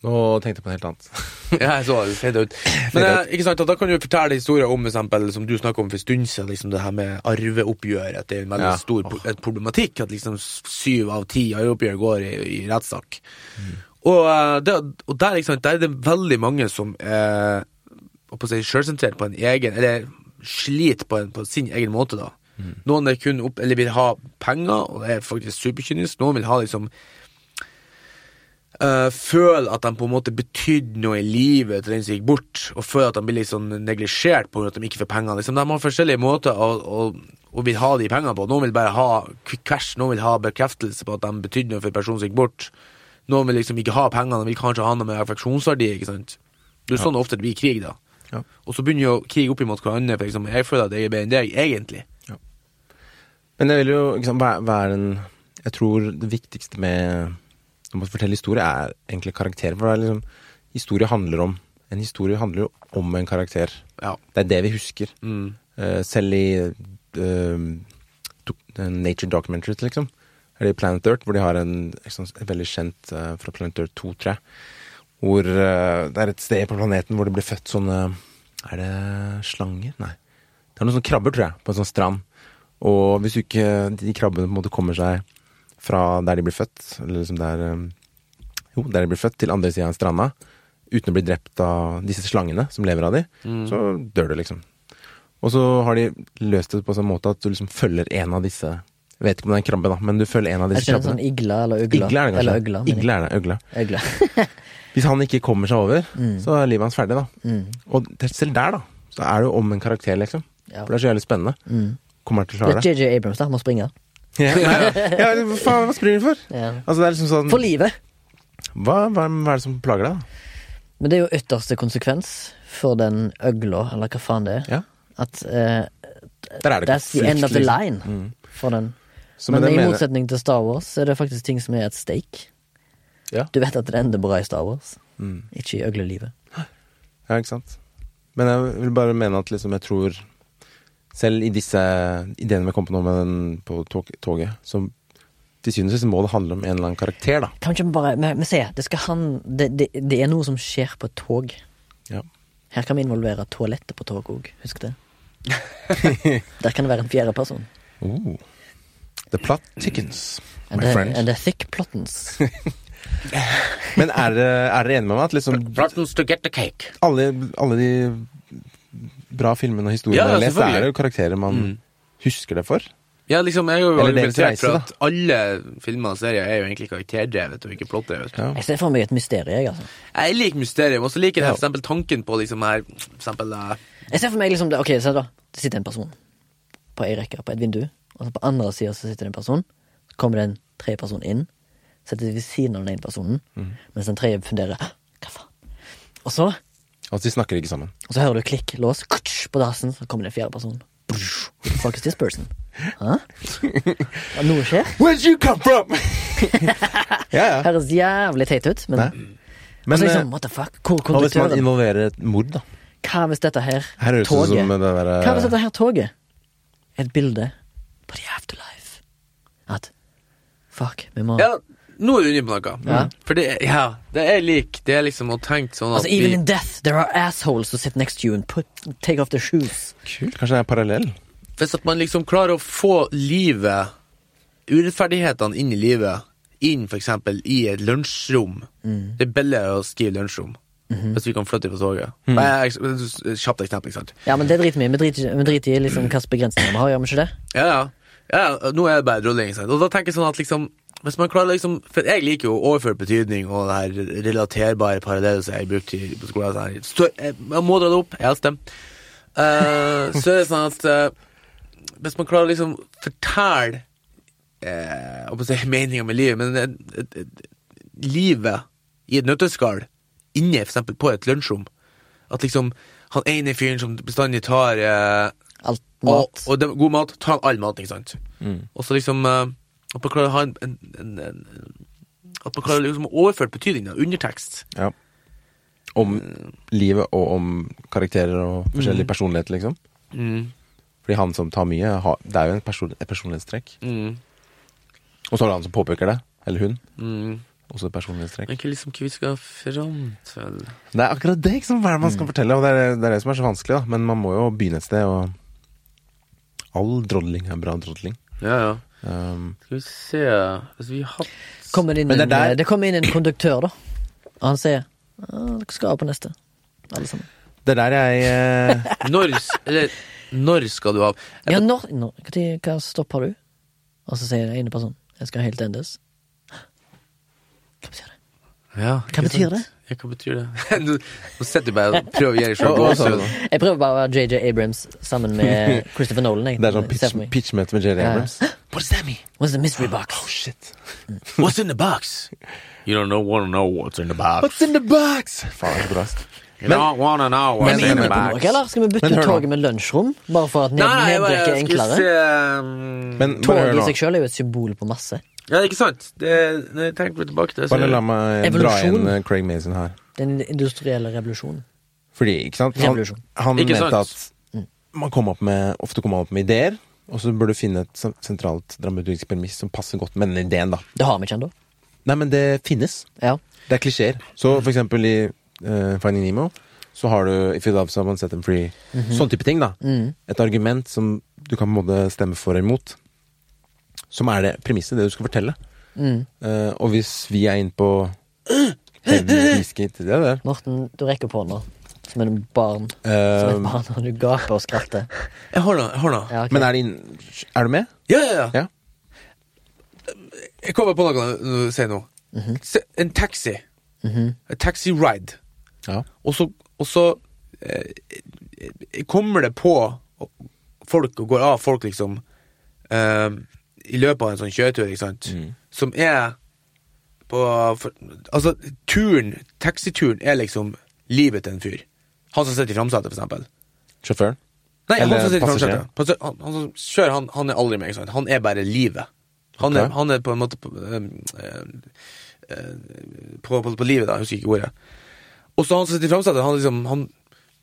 Speaker 2: Nå tenkte jeg på noe helt annet.
Speaker 3: Ja, jeg så det. Fade ut. Men eh, ikke sant, da kan du fortelle historier om eksempel, som du snakket om for en stund siden, liksom det her med arveoppgjør. At det er en veldig
Speaker 2: Ja.
Speaker 3: stor oh. et problematikk. At liksom syv av ti arveoppgjør går i, i rettssak. Og, eh, det, og der, sant, der er det veldig mange som er si, sjølsentrert på en egen Eller sliter på, en, på sin egen måte, da. Noen er kun opp, eller vil ha penger, og er faktisk superkynisk. Noen vil ha liksom uh, føler at de på en måte betydde noe i livet til den som gikk bort, og føler at de blir litt sånn neglisjert på at de ikke får penger. Liksom, de har forskjellige måter å, å, å vil ha de pengene på. Noen vil bare ha quick cash, noen vil ha bekreftelse på at de betydde noe for personen som gikk bort. Noen vil liksom ikke ha pengene, de vil kanskje ha noe med affeksjonsverdi. ikke sant? Det er sånn ofte det blir krig, da.
Speaker 2: Ja.
Speaker 3: Og så begynner jo krig opp imot hverandre, for eksempel. Jeg føler at jeg er bedre enn deg, egentlig.
Speaker 2: Men jeg vil jo liksom, hva, hva er den Jeg tror det viktigste med når man forteller historie, er egentlig karakterer. For det er liksom Historie handler om En historie handler jo om en karakter.
Speaker 3: Ja.
Speaker 2: Det er det vi husker.
Speaker 3: Mm.
Speaker 2: Uh, selv i uh, Nature Documentaries, liksom. Eller i Planet Earth, hvor de har en, en veldig kjent uh, fra Planet Earth 2, tror jeg. Hvor eh, det er et sted på planeten hvor det blir født sånne Er det slanger? Nei. Det er noen sånne krabber, tror jeg, på en sånn strand. Og hvis ikke de krabbene på en måte kommer seg fra der de blir født, eller liksom der eh, Jo, der de blir født, til andre sida av stranda, uten å bli drept av disse slangene som lever av de, så dør du, liksom. Og så har de løst det på en sånn måte at du liksom følger en av disse Jeg vet ikke om det er en krabbe, da, men du følger en av disse
Speaker 1: krabbene. sånn igla eller øgla.
Speaker 2: Igla er det kanskje.
Speaker 1: Eller øgle. mener
Speaker 2: er det,
Speaker 1: øgla. øgla.
Speaker 2: Hvis han ikke kommer seg over,
Speaker 1: Mm.
Speaker 2: så er livet hans ferdig, da.
Speaker 1: Mm.
Speaker 2: Og selv der, da, så er det jo om en karakter, liksom.
Speaker 1: Ja.
Speaker 2: For det er så jævlig spennende.
Speaker 1: Mm.
Speaker 2: Kommer han til å klare det?
Speaker 1: JJ Abrams, da. Han må springe.
Speaker 2: Ja, nei, ja, hva faen, hva springer du for?
Speaker 1: Ja.
Speaker 2: Altså, det er liksom sånn
Speaker 1: For livet.
Speaker 2: hva, hva, hva er det som plager deg, da?
Speaker 1: Men det er jo ytterste konsekvens for den øgla, eller hva faen det er.
Speaker 2: Ja.
Speaker 1: At eh,
Speaker 2: Der er det
Speaker 1: that's the end of the line.
Speaker 2: Mm.
Speaker 1: for den.
Speaker 2: Så
Speaker 1: Men i
Speaker 2: mener-
Speaker 1: motsetning til Star Wars er det faktisk ting som er et stake.
Speaker 2: Ja.
Speaker 1: Du vet at det ender bra i Star Wars,
Speaker 2: Mm.
Speaker 1: ikke i øglelivet.
Speaker 2: Ja, ikke sant. Men jeg vil bare mene at liksom jeg tror Selv i disse ideene vi kom på nå med den på tog, toget, så til syvende og sist må det handle om en eller annen karakter, da.
Speaker 1: Kan ikke bare Vi, vi ser, det han det, det, det er noe som skjer på et tog.
Speaker 2: Ja.
Speaker 1: Her kan vi involvere toalettet på tog òg, husk det. Der kan det være en fjerde person.
Speaker 2: Oh. The plot chickens,
Speaker 1: And
Speaker 2: my
Speaker 1: the,
Speaker 2: friend.
Speaker 1: and the thick plottens.
Speaker 2: Men er dere, er enige med meg at liksom
Speaker 3: Plottens to get the cake.
Speaker 2: alle, alle de bra filmene og historiene
Speaker 3: Ja,
Speaker 2: lest,
Speaker 3: er
Speaker 2: er jo karakterer man
Speaker 3: Mm.
Speaker 2: husker det for?
Speaker 3: Ja, liksom, jeg har jo argumentert for at alle filmer og serier er jo egentlig karakterdrevet og ikke plottdrevet.
Speaker 2: Ja.
Speaker 1: Jeg ser for meg et mysterium, jeg, altså.
Speaker 3: Jeg liker mysterium, og så liker jeg
Speaker 2: Ja.
Speaker 3: for eksempel tanken på liksom her For eksempel uh...
Speaker 1: Jeg ser for meg liksom det, Ok, se da. Det sitter en person på ei rekke på et vindu, og så på andre sida så sitter det en person. Så kommer det en tredje person inn, setter seg ved siden av den ene personen, mens den tredje funderer Hva faen? Og så,
Speaker 2: Altså, de snakker ikke sammen.
Speaker 1: og så hører du klikk, lås, kutsch, på dassen, så kommer det en fjerde person. Fuck is this person? Hæ? Noe skjer?
Speaker 2: Where did you come from? ja, ja.
Speaker 1: Høres jævlig teit ut, men,
Speaker 2: Men
Speaker 1: altså,
Speaker 2: eh,
Speaker 1: liksom, what the fuck? Hvor
Speaker 2: hva hvis man
Speaker 1: konduktøren?
Speaker 2: involverer et mord, da?
Speaker 1: Hva hvis dette her
Speaker 2: Her høres det ut
Speaker 1: toget
Speaker 2: som det derre
Speaker 1: Hva hvis dette her toget er et bilde på the afterlife? At fuck, vi må
Speaker 3: Ja, nå er du inne på noe.
Speaker 1: Ja.
Speaker 3: For det, ja, det er lik. Det er liksom å tenke sånn at
Speaker 1: Altså, even in death, there are assholes who sit next to you and put, take off their shoes.
Speaker 2: Kult. Kanskje det er parallell?
Speaker 3: Hvis at man liksom klarer å få livet Urettferdighetene inn i livet inn eksempel i et lunsjrom
Speaker 1: Mm.
Speaker 3: Det er billigere å skrive lunsjrom
Speaker 1: Mhm.
Speaker 3: Hvis vi kan flytte på toget et Kjapt eksempel, ikke sant?
Speaker 1: Ja, men det driter vi i. Vi driter, i liksom hvilke begrensninger vi har, gjør vi ikke det?
Speaker 3: Ja, ja. ja, nå er det bare drolling. Og da tenker jeg sånn at liksom hvis man klarer liksom For jeg liker jo overført betydning og det her relaterbare parallellet som jeg brukte på skolen. Sånn her. Stør, jeg, jeg må dra det opp. Jeg elsker dem. Uh, så er det sånn at uh, hvis man klarer å liksom fortelle uh, si meninga med livet, men uh, et, et, livet i et nøtteskall inne for eksempel på et lunsjrom At liksom han ene fyren som bestandig tar eh,
Speaker 1: Alt mat.
Speaker 3: og det, god mat, ta all mat, ikke sant?
Speaker 2: Mm.
Speaker 3: Og så liksom eh, At man klarer å ha en, en, en, en At man klarer liksom å overføre betydningen av undertekst.
Speaker 2: Ja. Om livet og om karakterer og forskjellige personligheter, liksom.
Speaker 3: Mm.
Speaker 2: Fordi han som tar mye, har, det er jo en person, et personlighetstrekk.
Speaker 3: Mm.
Speaker 2: Og så er det han som påpeker det. Eller hun.
Speaker 3: Mm.
Speaker 2: Også et personlighetstrekk.
Speaker 3: Men ikke liksom hva vi skal fram til
Speaker 2: Det er akkurat det ikke, hva er det man skal fortelle, og det er, det er det som er så vanskelig. da Men man må jo begynne et sted, og all drodling er bra drodling.
Speaker 3: Ja, ja.
Speaker 2: Um,
Speaker 3: Skal vi se Hvis vi har
Speaker 1: Kommer det, inn
Speaker 2: det
Speaker 1: en,
Speaker 2: der-
Speaker 1: det kommer inn en konduktør, da. Og han sier «Ah, dere skal av på neste. Alle sammen.
Speaker 2: det er der jeg eh,
Speaker 3: Når Eller når skal du av?
Speaker 1: Ja, når, når hva, tid- hva stopp har du? Og så sier den ene personen jeg skal helt endes. Hva betyr det?
Speaker 3: Ja,
Speaker 1: Hva betyr det?
Speaker 3: Ja, hva betyr det? nå, nå sitter du bare og prøver å gjøre deg sjøl?
Speaker 1: Jeg prøver bare å være JJ Abrams sammen med Christopher Nolan. Jeg.
Speaker 2: Det er sånn pitch, pitchmøte med JJ
Speaker 1: Ja.
Speaker 2: Abrams. What does that mean?
Speaker 1: What's the mystery box?
Speaker 2: Oh shit.
Speaker 3: What's in the box? You don't know, wanna know what's in the box.
Speaker 2: What's in the box? Faen, det er bra. ass.
Speaker 3: You don't wanna know
Speaker 1: Men
Speaker 3: what's in
Speaker 1: vi
Speaker 3: the
Speaker 1: inne på
Speaker 3: box.
Speaker 1: noe, eller skal vi bytte
Speaker 2: Men
Speaker 1: toget med lunsjrom? Bare for at ned, neddekket er enklere?
Speaker 3: se um,
Speaker 2: Men
Speaker 1: Toget i seg sjøl er jo et symbol på masse.
Speaker 3: Ja, ikke sant? Det, når jeg tenker tilbake til det, så
Speaker 2: Bare la meg dra inn eh, Craig Mason her.
Speaker 1: Den industrielle revolusjonen.
Speaker 2: Fordi, ikke sant Han, han
Speaker 3: Ikke
Speaker 2: mente
Speaker 3: sant?
Speaker 2: at man kom opp med, ofte kommer man opp med ideer, og så bør du finne et sentralt dramaturgisk premiss som passer godt med den ideen, da.
Speaker 1: Det har vi ikke ennå.
Speaker 2: Nei, men det finnes.
Speaker 1: Ja.
Speaker 2: Det er klisjeer. Så for eksempel i uh, Finding Nemo så har du If you love someone, set them free. Sånn type ting, da.
Speaker 1: Mm.
Speaker 2: Et argument som du kan på en måte stemme for eller imot. Som er det premisset, det du skal fortelle.
Speaker 1: Mm.
Speaker 2: Uh, og hvis vi er inne på heavy whisky til det der
Speaker 1: Morten, du rekker på hånda. Som en barn. Som
Speaker 2: eh,
Speaker 1: et barn, og du gaper og skratter.
Speaker 3: Jeg har nå. Jeg har nå.
Speaker 1: Ja, okay.
Speaker 2: Men er, det inn, er du med?
Speaker 3: Ja, ja, ja.
Speaker 2: Ja.
Speaker 3: Jeg kommer på noe når du sier noe. Se, en taxi.
Speaker 1: Mhm.
Speaker 3: En taxi ride.
Speaker 2: Ja.
Speaker 3: Og så, og så eh, kommer det på folk og går av folk, liksom, eh, i løpet av en sånn kjøretur, ikke sant,
Speaker 2: Mm.
Speaker 3: som er på for, Altså, turen, taxituren, er liksom livet til en fyr. Han som sitter i framsetet, for eksempel.
Speaker 2: Sjåføren?
Speaker 3: Nei,
Speaker 2: Eller
Speaker 3: han som sitter i framsetet. Han, han som kjører, han, han er aldri med, ikke sant. Han er bare livet. Han, er, han er på en måte på, øh, øh, på, på, på livet, da. Jeg husker ikke ordet. Og så han som sitter i framsetet, han liksom Han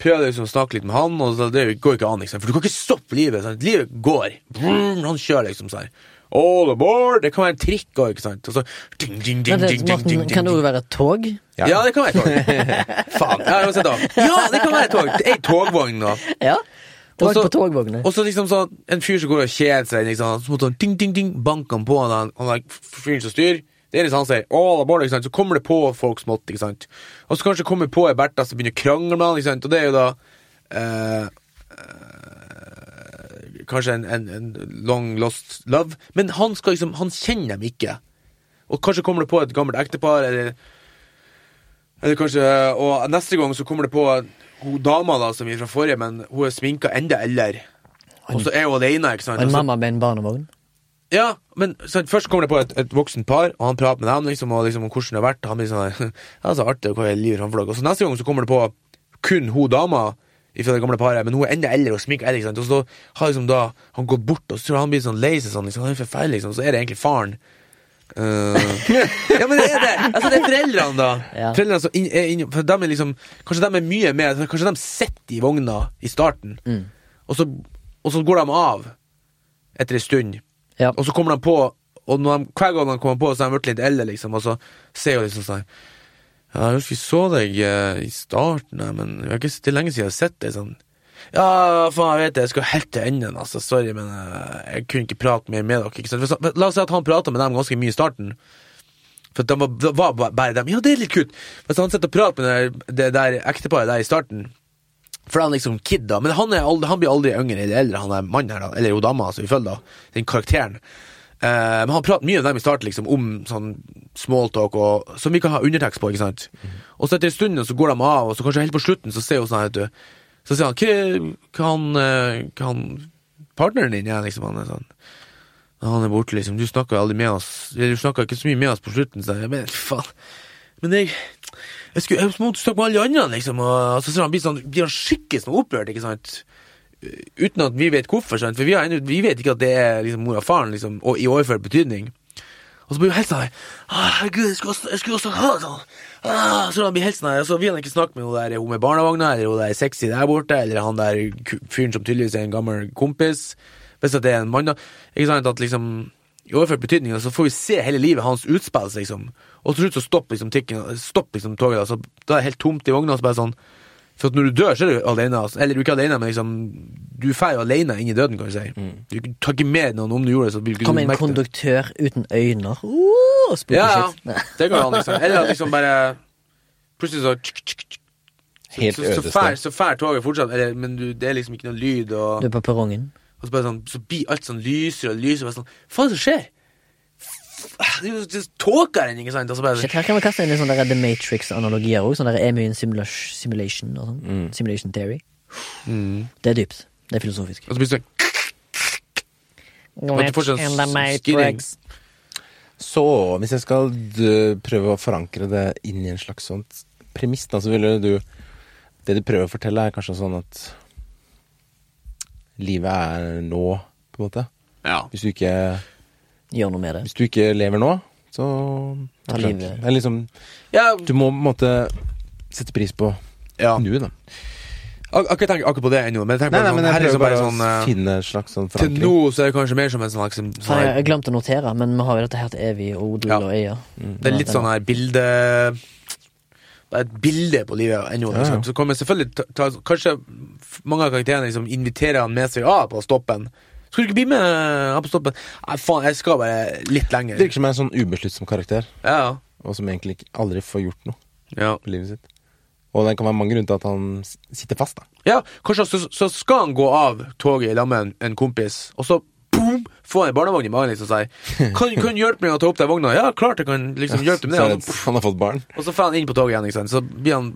Speaker 3: prøver liksom å snakke litt med han, og det går ikke an, liksom. For du kan ikke stoppe livet. Sant? Livet går. Brum, han kjører liksom sånn. All aboard! Det kan være en trikk òg, ikke sant. Og så ding, ding, ding,
Speaker 1: det,
Speaker 3: ding, ding,
Speaker 1: Morten, kan det òg være et tog?
Speaker 3: Ja. det kan være et tog. Faen. Ja. Ja, det kan være et tog. Ei togvogn, da.
Speaker 1: Ja. Ikke på togvogner.
Speaker 3: Og så liksom sånn En fyr som går og kjeder seg, liksom, så han ding, ding, ding, banke han på han, han, fyren som styrer. Det er eneste han sier, all aboard, ikke sant? så kommer det på folk smått. ikke sant? Og så kanskje kommer på ei Bertha som begynner å krangle med han, ikke sant? og det er jo da eh, eh, Kanskje en, en, en long lost love. Men han skal liksom, han kjenner dem ikke. Og kanskje kommer det på et gammelt ektepar, eller eller kanskje, og neste gang så kommer det på hun dama da, som vi fra forrige, men hun er sminka enda eldre. Og så er hun alene, ikke sant.
Speaker 1: Og en mamma med en barnevogn.
Speaker 3: Ja, men så, først kommer det på et, et voksen par, og han prater med dem liksom, og liksom, om hvordan det har vært. Han blir sånn Ja, så artig, hva er livet framfor dere? Og så neste gang så kommer det på kun hun dama fra det gamle paret, men hun er enda eldre og sminker eldre, ikke sant. Og så har liksom da han gått bort, og så tror jeg han blir sånn lei seg sånn, liksom, han er forferdelig, liksom. Så er det egentlig faren. Uh, ja, men det er det! Altså, det er foreldrene, da.
Speaker 1: Ja.
Speaker 3: Foreldrene som inn, er inn, for de er liksom Kanskje de er mye med Kanskje de sitter i vogna i starten,
Speaker 1: Mm.
Speaker 3: og, så, og så går de av etter en stund.
Speaker 1: Ja.
Speaker 3: Og så kommer de på, og de, hver gang de kommer på, så har de blitt litt eldre, liksom, og så ser hun liksom sånn Ja, jeg husker vi så deg eh, i starten, men det er ikke lenge siden jeg har sett deg sånn. Ja, faen, jeg vet det, jeg skal helt til enden, altså. Sorry, men eh, jeg kunne ikke prate mer med dere. Ikke sant? For La oss si at han prata med dem ganske mye i starten. For de var, var ba- bare dem. Ja, det er litt kult. Hvis han sitter og prater med det der, det der ekteparet der i starten For han er liksom kid, da. Men han, er aldri, han blir aldri yngre eller eldre, han er mannen her, da. Eller hun dama, altså, ifølge da. Den karakteren. Eh, men han prater mye med dem i starten, liksom, om sånn smalltalk, og, som vi kan ha undertekst på, ikke sant. Og så etter en stund så går de av, og så kanskje helt på slutten så ser hun sånn, du Så sier han hva, han, eh, Partneren din er liksom, han er sånn han er borte, liksom. Du snakka aldri med oss du snakka ikke så mye med oss på slutten. Så jeg, men faen Men jeg Jeg, skulle, jeg måtte snakke med alle andre, liksom. Og så ser han blir sånn Blir han skikkelig sånn opprørt, ikke sant? Uten at vi vet hvorfor, sant? For vi, har, vi vet ikke at det er liksom mor og faren, liksom, og i overført betydning. Og så blir hun helt sånn «Å, Herregud, jeg skulle, også- jeg skulle ha sånn. Ah, så da blir helt sånn så vil han ikke snakke med hun der hun med barnevogna, eller hun der sexy der borte, eller han der fyren som tydeligvis er en gammel kompis. Hvis det er en mann, da. Ikke sant, at liksom I overført betydning så får vi se hele livet hans utspille liksom. Og til slutt så stopper liksom tikken, liksom toget, da, så da er det helt tomt i vogna, og så bare sånn For at når du dør, så er du alene. Altså. Eller du er ikke alene, men liksom Du drar jo alene inn i døden, kan du si. Du tar ikke med noen om du gjorde det, så vil du
Speaker 1: Kom en
Speaker 3: merke det.
Speaker 1: konduktør uten øyne. Uh, spooky
Speaker 3: Ja,
Speaker 1: shit.
Speaker 3: ja. Det går an, liksom. Eller at liksom bare Plutselig så tsk, tsk, tsk.
Speaker 2: Helt
Speaker 3: så, så, fær, så fær toget fortsatt, eller, men du, det er liksom ikke noe lyd, og,
Speaker 1: Du er på perrongen.
Speaker 3: og så, bare sånn, så blir alt sånn lysere og lysere. Sånn, Hva er det som skjer? Det den, ikke sant? Bare
Speaker 1: Shit,
Speaker 3: sånn,
Speaker 1: her kan vi kaste inn litt sånn The Matrix-analogier òg. Sånn der er simula simulation og sånn. Simulation theory.
Speaker 3: mm.
Speaker 1: Det er dypt. Det er filosofisk.
Speaker 3: Og så blir det sånn sånn.
Speaker 2: Så hvis jeg skal prøve å forankre det inn i en slags sånt premiss, da, så ville du Det du prøver å fortelle, er kanskje sånn at livet er nå, på en måte.
Speaker 3: Ja.
Speaker 2: Hvis du ikke,
Speaker 1: Gjør noe med det.
Speaker 2: hvis du ikke lever nå, så
Speaker 1: Ta livet-
Speaker 2: Eller liksom
Speaker 3: ja.
Speaker 2: Du må på en måte sette pris på
Speaker 3: ja.
Speaker 2: nuet, da.
Speaker 3: Ak akkurat tenk akkurat på det ennå, men jeg tenker
Speaker 2: Nei, nei,
Speaker 3: sånn,
Speaker 2: jeg prøver
Speaker 3: liksom bare sånn eh,
Speaker 2: finne en slags sånn
Speaker 3: Til nå så er det kanskje mer som en sånn, liksom, sånn
Speaker 1: Faen, jeg, glemte å notere, men vi har jo dette her til evig odel
Speaker 3: Ja.
Speaker 1: og eie.
Speaker 2: Mm.
Speaker 3: Det er litt sånn her bilde Det er et bilde på livet ennå.
Speaker 2: Ja, ja.
Speaker 3: Liksom. Så kommer selvfølgelig ta, ta, Kanskje mange av karakterene liksom inviterer han med seg av på stoppen. Skal du ikke bli med her på stoppen? Nei, faen, jeg skal bare litt lenger.
Speaker 2: Virker som en sånn ubesluttsom karakter,
Speaker 3: Ja,
Speaker 2: og som egentlig ikke, aldri får gjort noe
Speaker 3: ja.
Speaker 2: på livet sitt. Og det kan være mange grunner til at han s- sitter fast, da.
Speaker 3: ja kanskje så, så skal han gå av toget i lag med en, en kompis, og så boom, få en barnevogn i magen liksom, og si kan, kan du hjelpe meg å ta opp den vogna? Ja, klart jeg kan liksom hjelpe deg med
Speaker 2: Så er
Speaker 3: det.
Speaker 2: det, han har fått barn.
Speaker 3: Og så får han inn på toget igjen, ikke sant. Så blir han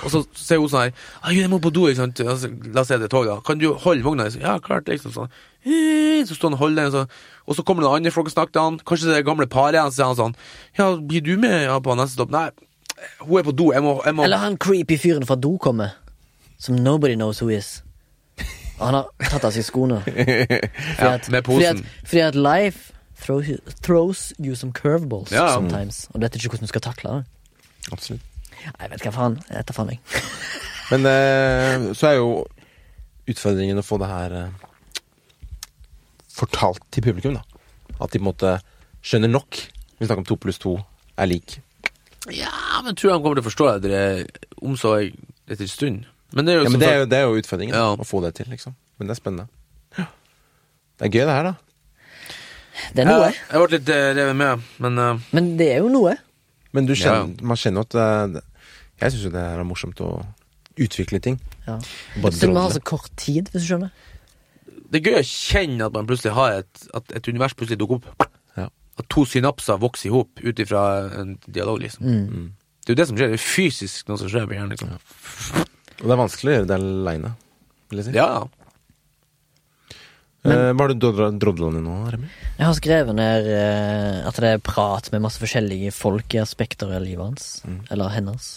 Speaker 3: Og så sier hun sånn her 'Jeg må på do', ikke sant. La oss si det er tog, da. 'Kan du holde vogna?' Ja, klart, liksom sånn. «Eh», Så står han og holder den, så, og så kommer det andre folk og snakker til han. Kanskje det gamle paret igjen, så sier han sånn 'Ja, blir du med ja, på neste stopp?' Nei, hun er på do. Jeg må, jeg må
Speaker 1: Eller han creepy fyren fra do kommer, som nobody knows who is. Og han har tatt av seg skoene.
Speaker 3: Ja,
Speaker 1: at,
Speaker 3: med
Speaker 1: fordi at,
Speaker 3: posen.
Speaker 1: fordi at life throws you, throws you some curveballs
Speaker 3: Ja, ja.
Speaker 1: sometimes. Og du vet ikke hvordan du skal takle det.
Speaker 2: Absolutt.
Speaker 1: Nei, vet hva faen. Jeg da faen, jeg.
Speaker 2: Men eh, så er jo utfordringen å få det her eh, fortalt til publikum, da. At de på en måte skjønner nok. Vi snakker om to pluss to er lik.
Speaker 3: Ja, men tror jeg han kommer til å forstå det omsorg etter en stund. Men det er jo
Speaker 2: Ja, men det er jo, det er jo utfordringen,
Speaker 3: Ja.
Speaker 2: å få det til, liksom. Men det er spennende. Det er gøy, det her, da.
Speaker 1: Det er noe.
Speaker 3: Ja, jeg ble litt uh, revet med, men uh...
Speaker 1: Men det er jo noe.
Speaker 2: Men du
Speaker 3: Ja.
Speaker 2: kjenner, man kjenner at det det, Jeg syns jo det er morsomt å utvikle ting.
Speaker 1: Ja.
Speaker 2: Bare
Speaker 1: Siden vi har så kort tid, hvis du skjønner.
Speaker 3: det er gøy å kjenne at man plutselig har et At et univers plutselig dukker opp.
Speaker 2: Ja.
Speaker 3: At to synapser vokser i hop ut ifra en dialog, liksom.
Speaker 1: Mm.
Speaker 3: Det er jo det som skjer. Det er fysisk noe som skjer på hjernen, liksom.
Speaker 2: Og det er vanskelig å gjøre det aleine, vil jeg si.
Speaker 3: Ja.
Speaker 2: men, hva har du drodla ned nå, Remi?
Speaker 1: Jeg har skrevet ned eh, at det er prat med masse forskjellige folk i aspekter av livet hans.
Speaker 2: Mm.
Speaker 1: Eller hennes.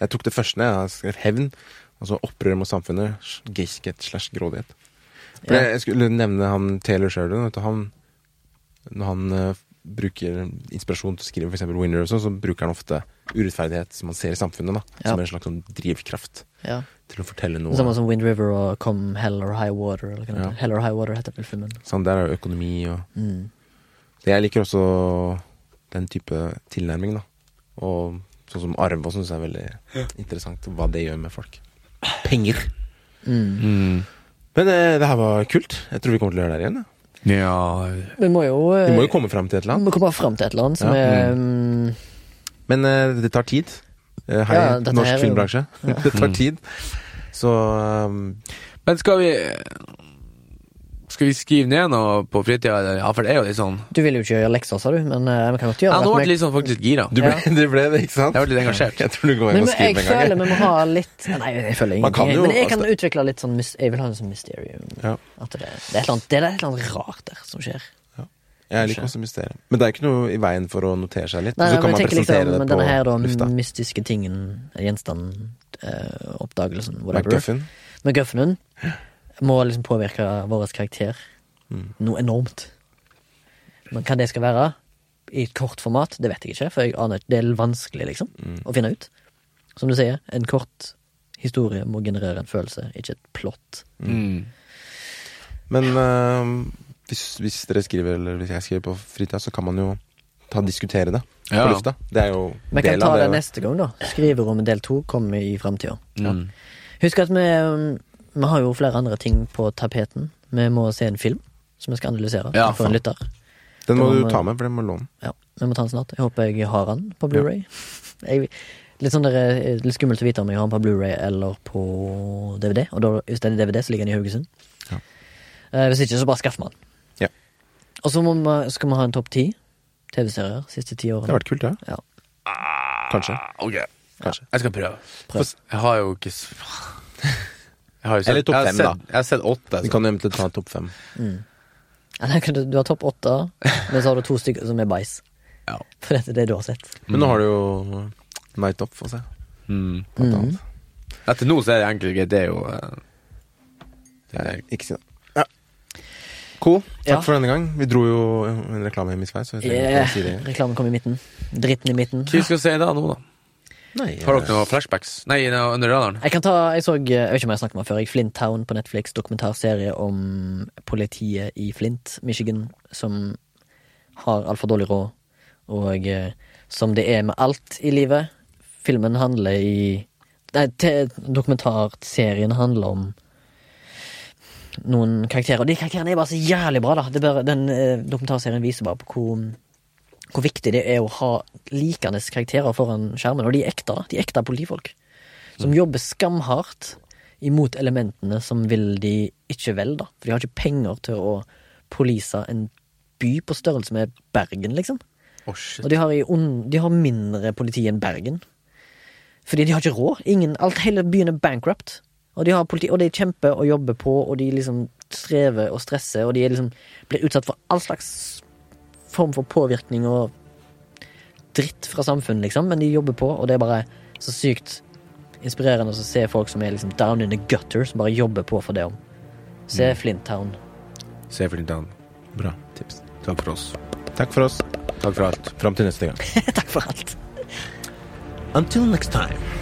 Speaker 2: Jeg tok det første. Jeg skrev hevn. Altså opprør mot samfunnet. Gaysket slash grådighet. For
Speaker 1: Ja.
Speaker 2: jeg- skulle nevne han Taylor Sheridan. Han, når han uh, bruker inspirasjon til å skrive f.eks. Winner, og sånn, så bruker han ofte urettferdighet som man ser i samfunnet, da,
Speaker 1: Ja.
Speaker 2: som en slags sånn drivkraft
Speaker 1: Ja.
Speaker 2: til å fortelle noe.
Speaker 1: Samme som Wind River og Come Hell or High Water. Eller
Speaker 2: Ja.
Speaker 1: Hell or High Water heter vel filmen.
Speaker 2: Sånn, der er jo økonomi og
Speaker 1: Mm.
Speaker 2: Jeg liker også den type tilnærming, da. Og sånn som arv og syns jeg er veldig interessant, hva det gjør med folk. Penger.
Speaker 1: Mm.
Speaker 2: Men eh, det her var kult. Jeg tror vi kommer til å gjøre det her igjen. Ja.
Speaker 1: Vi må jo, eh,
Speaker 2: Vi må jo komme fram til et eller annet.
Speaker 1: vi må komme fram til et eller annet som
Speaker 2: Ja.
Speaker 1: er mm,
Speaker 2: Men eh, det tar tid. Eh, hei,
Speaker 1: Ja,
Speaker 2: norsk filmbransje. det tar tid. Så um,
Speaker 3: Men skal vi Skal vi skrive ned noe på fritida. Ja, for det er jo litt sånn
Speaker 1: Du vil jo ikke gjøre lekser, sa du, men eh, vi kan godt gjøre
Speaker 3: Ja, nå ble
Speaker 1: det.
Speaker 3: jeg litt sånn faktisk gira.
Speaker 2: du, ble,
Speaker 1: Ja.
Speaker 2: du ble det, ikke sant?
Speaker 3: Jeg ble litt engasjert.
Speaker 2: Jeg tror du går
Speaker 1: Men,
Speaker 2: hjem og
Speaker 1: men jeg
Speaker 2: skriver en
Speaker 1: føler
Speaker 2: gang.
Speaker 1: vi må ha litt Nei, jeg føler
Speaker 2: Man
Speaker 1: ingenting.
Speaker 2: jo-
Speaker 1: Men jeg kan utvikle litt sånn Jeg vil ha en sånn mysterium.
Speaker 2: Ja.
Speaker 1: At det, det, er annet, det er et eller annet rart der som skjer. Ja.
Speaker 2: Jeg liker også mysterium. Men det er ikke noe i veien for å notere seg litt.
Speaker 1: Nei,
Speaker 2: så kan
Speaker 1: men
Speaker 2: man
Speaker 1: jeg
Speaker 2: presentere
Speaker 1: liksom
Speaker 2: det
Speaker 1: denne her da
Speaker 2: lufta.
Speaker 1: mystiske tingen, gjenstanden, øh, oppdagelsen, whatever.
Speaker 2: McGuffin.
Speaker 1: McGuffinen må liksom påvirke vår karakter
Speaker 2: Mm.
Speaker 1: noe enormt. Men hva det skal være i et kort format, det vet jeg ikke, for jeg aner ikke. Det er vanskelig, liksom,
Speaker 2: Mm.
Speaker 1: å finne ut. Som du sier, en kort historie må generere en følelse, ikke et plott.
Speaker 3: Mm.
Speaker 2: Men øh, hvis, hvis dere skriver, eller hvis jeg skriver på fritida, så kan man jo ta diskutere det
Speaker 3: Ja.
Speaker 2: på lufta. Det er jo
Speaker 1: Vi kan ta det
Speaker 2: det.
Speaker 1: neste gang, da. Skriverommet del to kommer i framtida.
Speaker 3: Mm.
Speaker 1: Husk at vi, um, vi har jo flere andre ting på tapeten. Vi må se en film som vi skal analysere
Speaker 3: Ja,
Speaker 1: for en lytter.
Speaker 2: Den må
Speaker 1: må
Speaker 2: du ta med, for den må låne.
Speaker 1: Ja, vi må ta den snart. Jeg håper jeg har den på Blu-ray. Ja. Litt sånn der, eh, litt skummelt å vite om jeg har den på Blu-ray eller på DVD. Og da, hvis det er DVD, så ligger den i Haugesund.
Speaker 2: Ja.
Speaker 1: Eh, hvis ikke, så bare skaff man den.
Speaker 2: Ja.
Speaker 1: Og så må vi, skal vi ha en topp ti TV-serier siste ti
Speaker 2: Det har vært kult, det.
Speaker 1: Ja.
Speaker 2: Kanskje.
Speaker 3: Ok,
Speaker 2: Kanskje.
Speaker 3: jeg skal prøve.
Speaker 1: Prøv.
Speaker 3: Jeg har jo ikke Jeg har jo sett,
Speaker 2: Eller topp fem, da.
Speaker 3: Jeg har sett åtte.
Speaker 2: Vi
Speaker 3: Så.
Speaker 2: kan eventuelt ta topp fem.
Speaker 1: Mm. Du du har topp åtte, men så har du to stykker som er bæsj.
Speaker 3: Ja.
Speaker 1: For dette er det du har sett.
Speaker 2: Men nå har du jo Night Off å se,
Speaker 3: Mm.
Speaker 1: Mhm.
Speaker 3: Etter nå så er det enkelt greit. Det er jo eh, det er,
Speaker 2: ikke si det. Ja. Cool. Takk
Speaker 1: Ja.
Speaker 2: for denne gang. Vi dro jo en reklame hjem i trenger
Speaker 1: Yeah.
Speaker 2: å si det.
Speaker 1: Reklamen kom i midten. Dritten i midten.
Speaker 3: Hva skal vi si da nå, da?
Speaker 2: Nei,
Speaker 3: Har dere noen flashbacks? Nei, noe under radaren?
Speaker 1: Jeg kan ta, jeg så, jeg vet ikke om jeg har snakket om før, jeg, Flint Town på Netflix, dokumentarserie om politiet i Flint, Michigan, som har altfor dårlig råd, og eh, som det er med alt i livet. Filmen handler i Nei, dokumentarserien handler om noen karakterer, og de karakterene er bare så jævlig bra, da. Det bare, den eh, dokumentarserien viser bare på hvor hvor viktig det er å ha likende karakterer foran skjermen. Og de er ekte. De er ekte politifolk. Som jobber skamhardt imot elementene som vil de ikke vel, da. For de har ikke penger til å polise en by på størrelse med Bergen, liksom.
Speaker 3: Oh.
Speaker 1: Og de har, de har mindre politi enn Bergen. Fordi de har ikke råd. Ingen, alt, hele byen er bankrupt. Og de, har politi, og de kjemper og jobber på, og de liksom strever og stresser, og de liksom blir utsatt for all slags form for påvirkning og dritt fra samfunnet, liksom. Men de jobber på, og det er bare så sykt inspirerende å se folk som er liksom down in the gutter, som bare jobber på for det om. Se Flint Town.
Speaker 3: Se in town.
Speaker 2: Bra tips.
Speaker 3: Takk for oss.
Speaker 2: Takk for oss.
Speaker 3: Takk for alt.
Speaker 2: Fram til neste gang.
Speaker 1: Takk for alt.
Speaker 2: Until next time.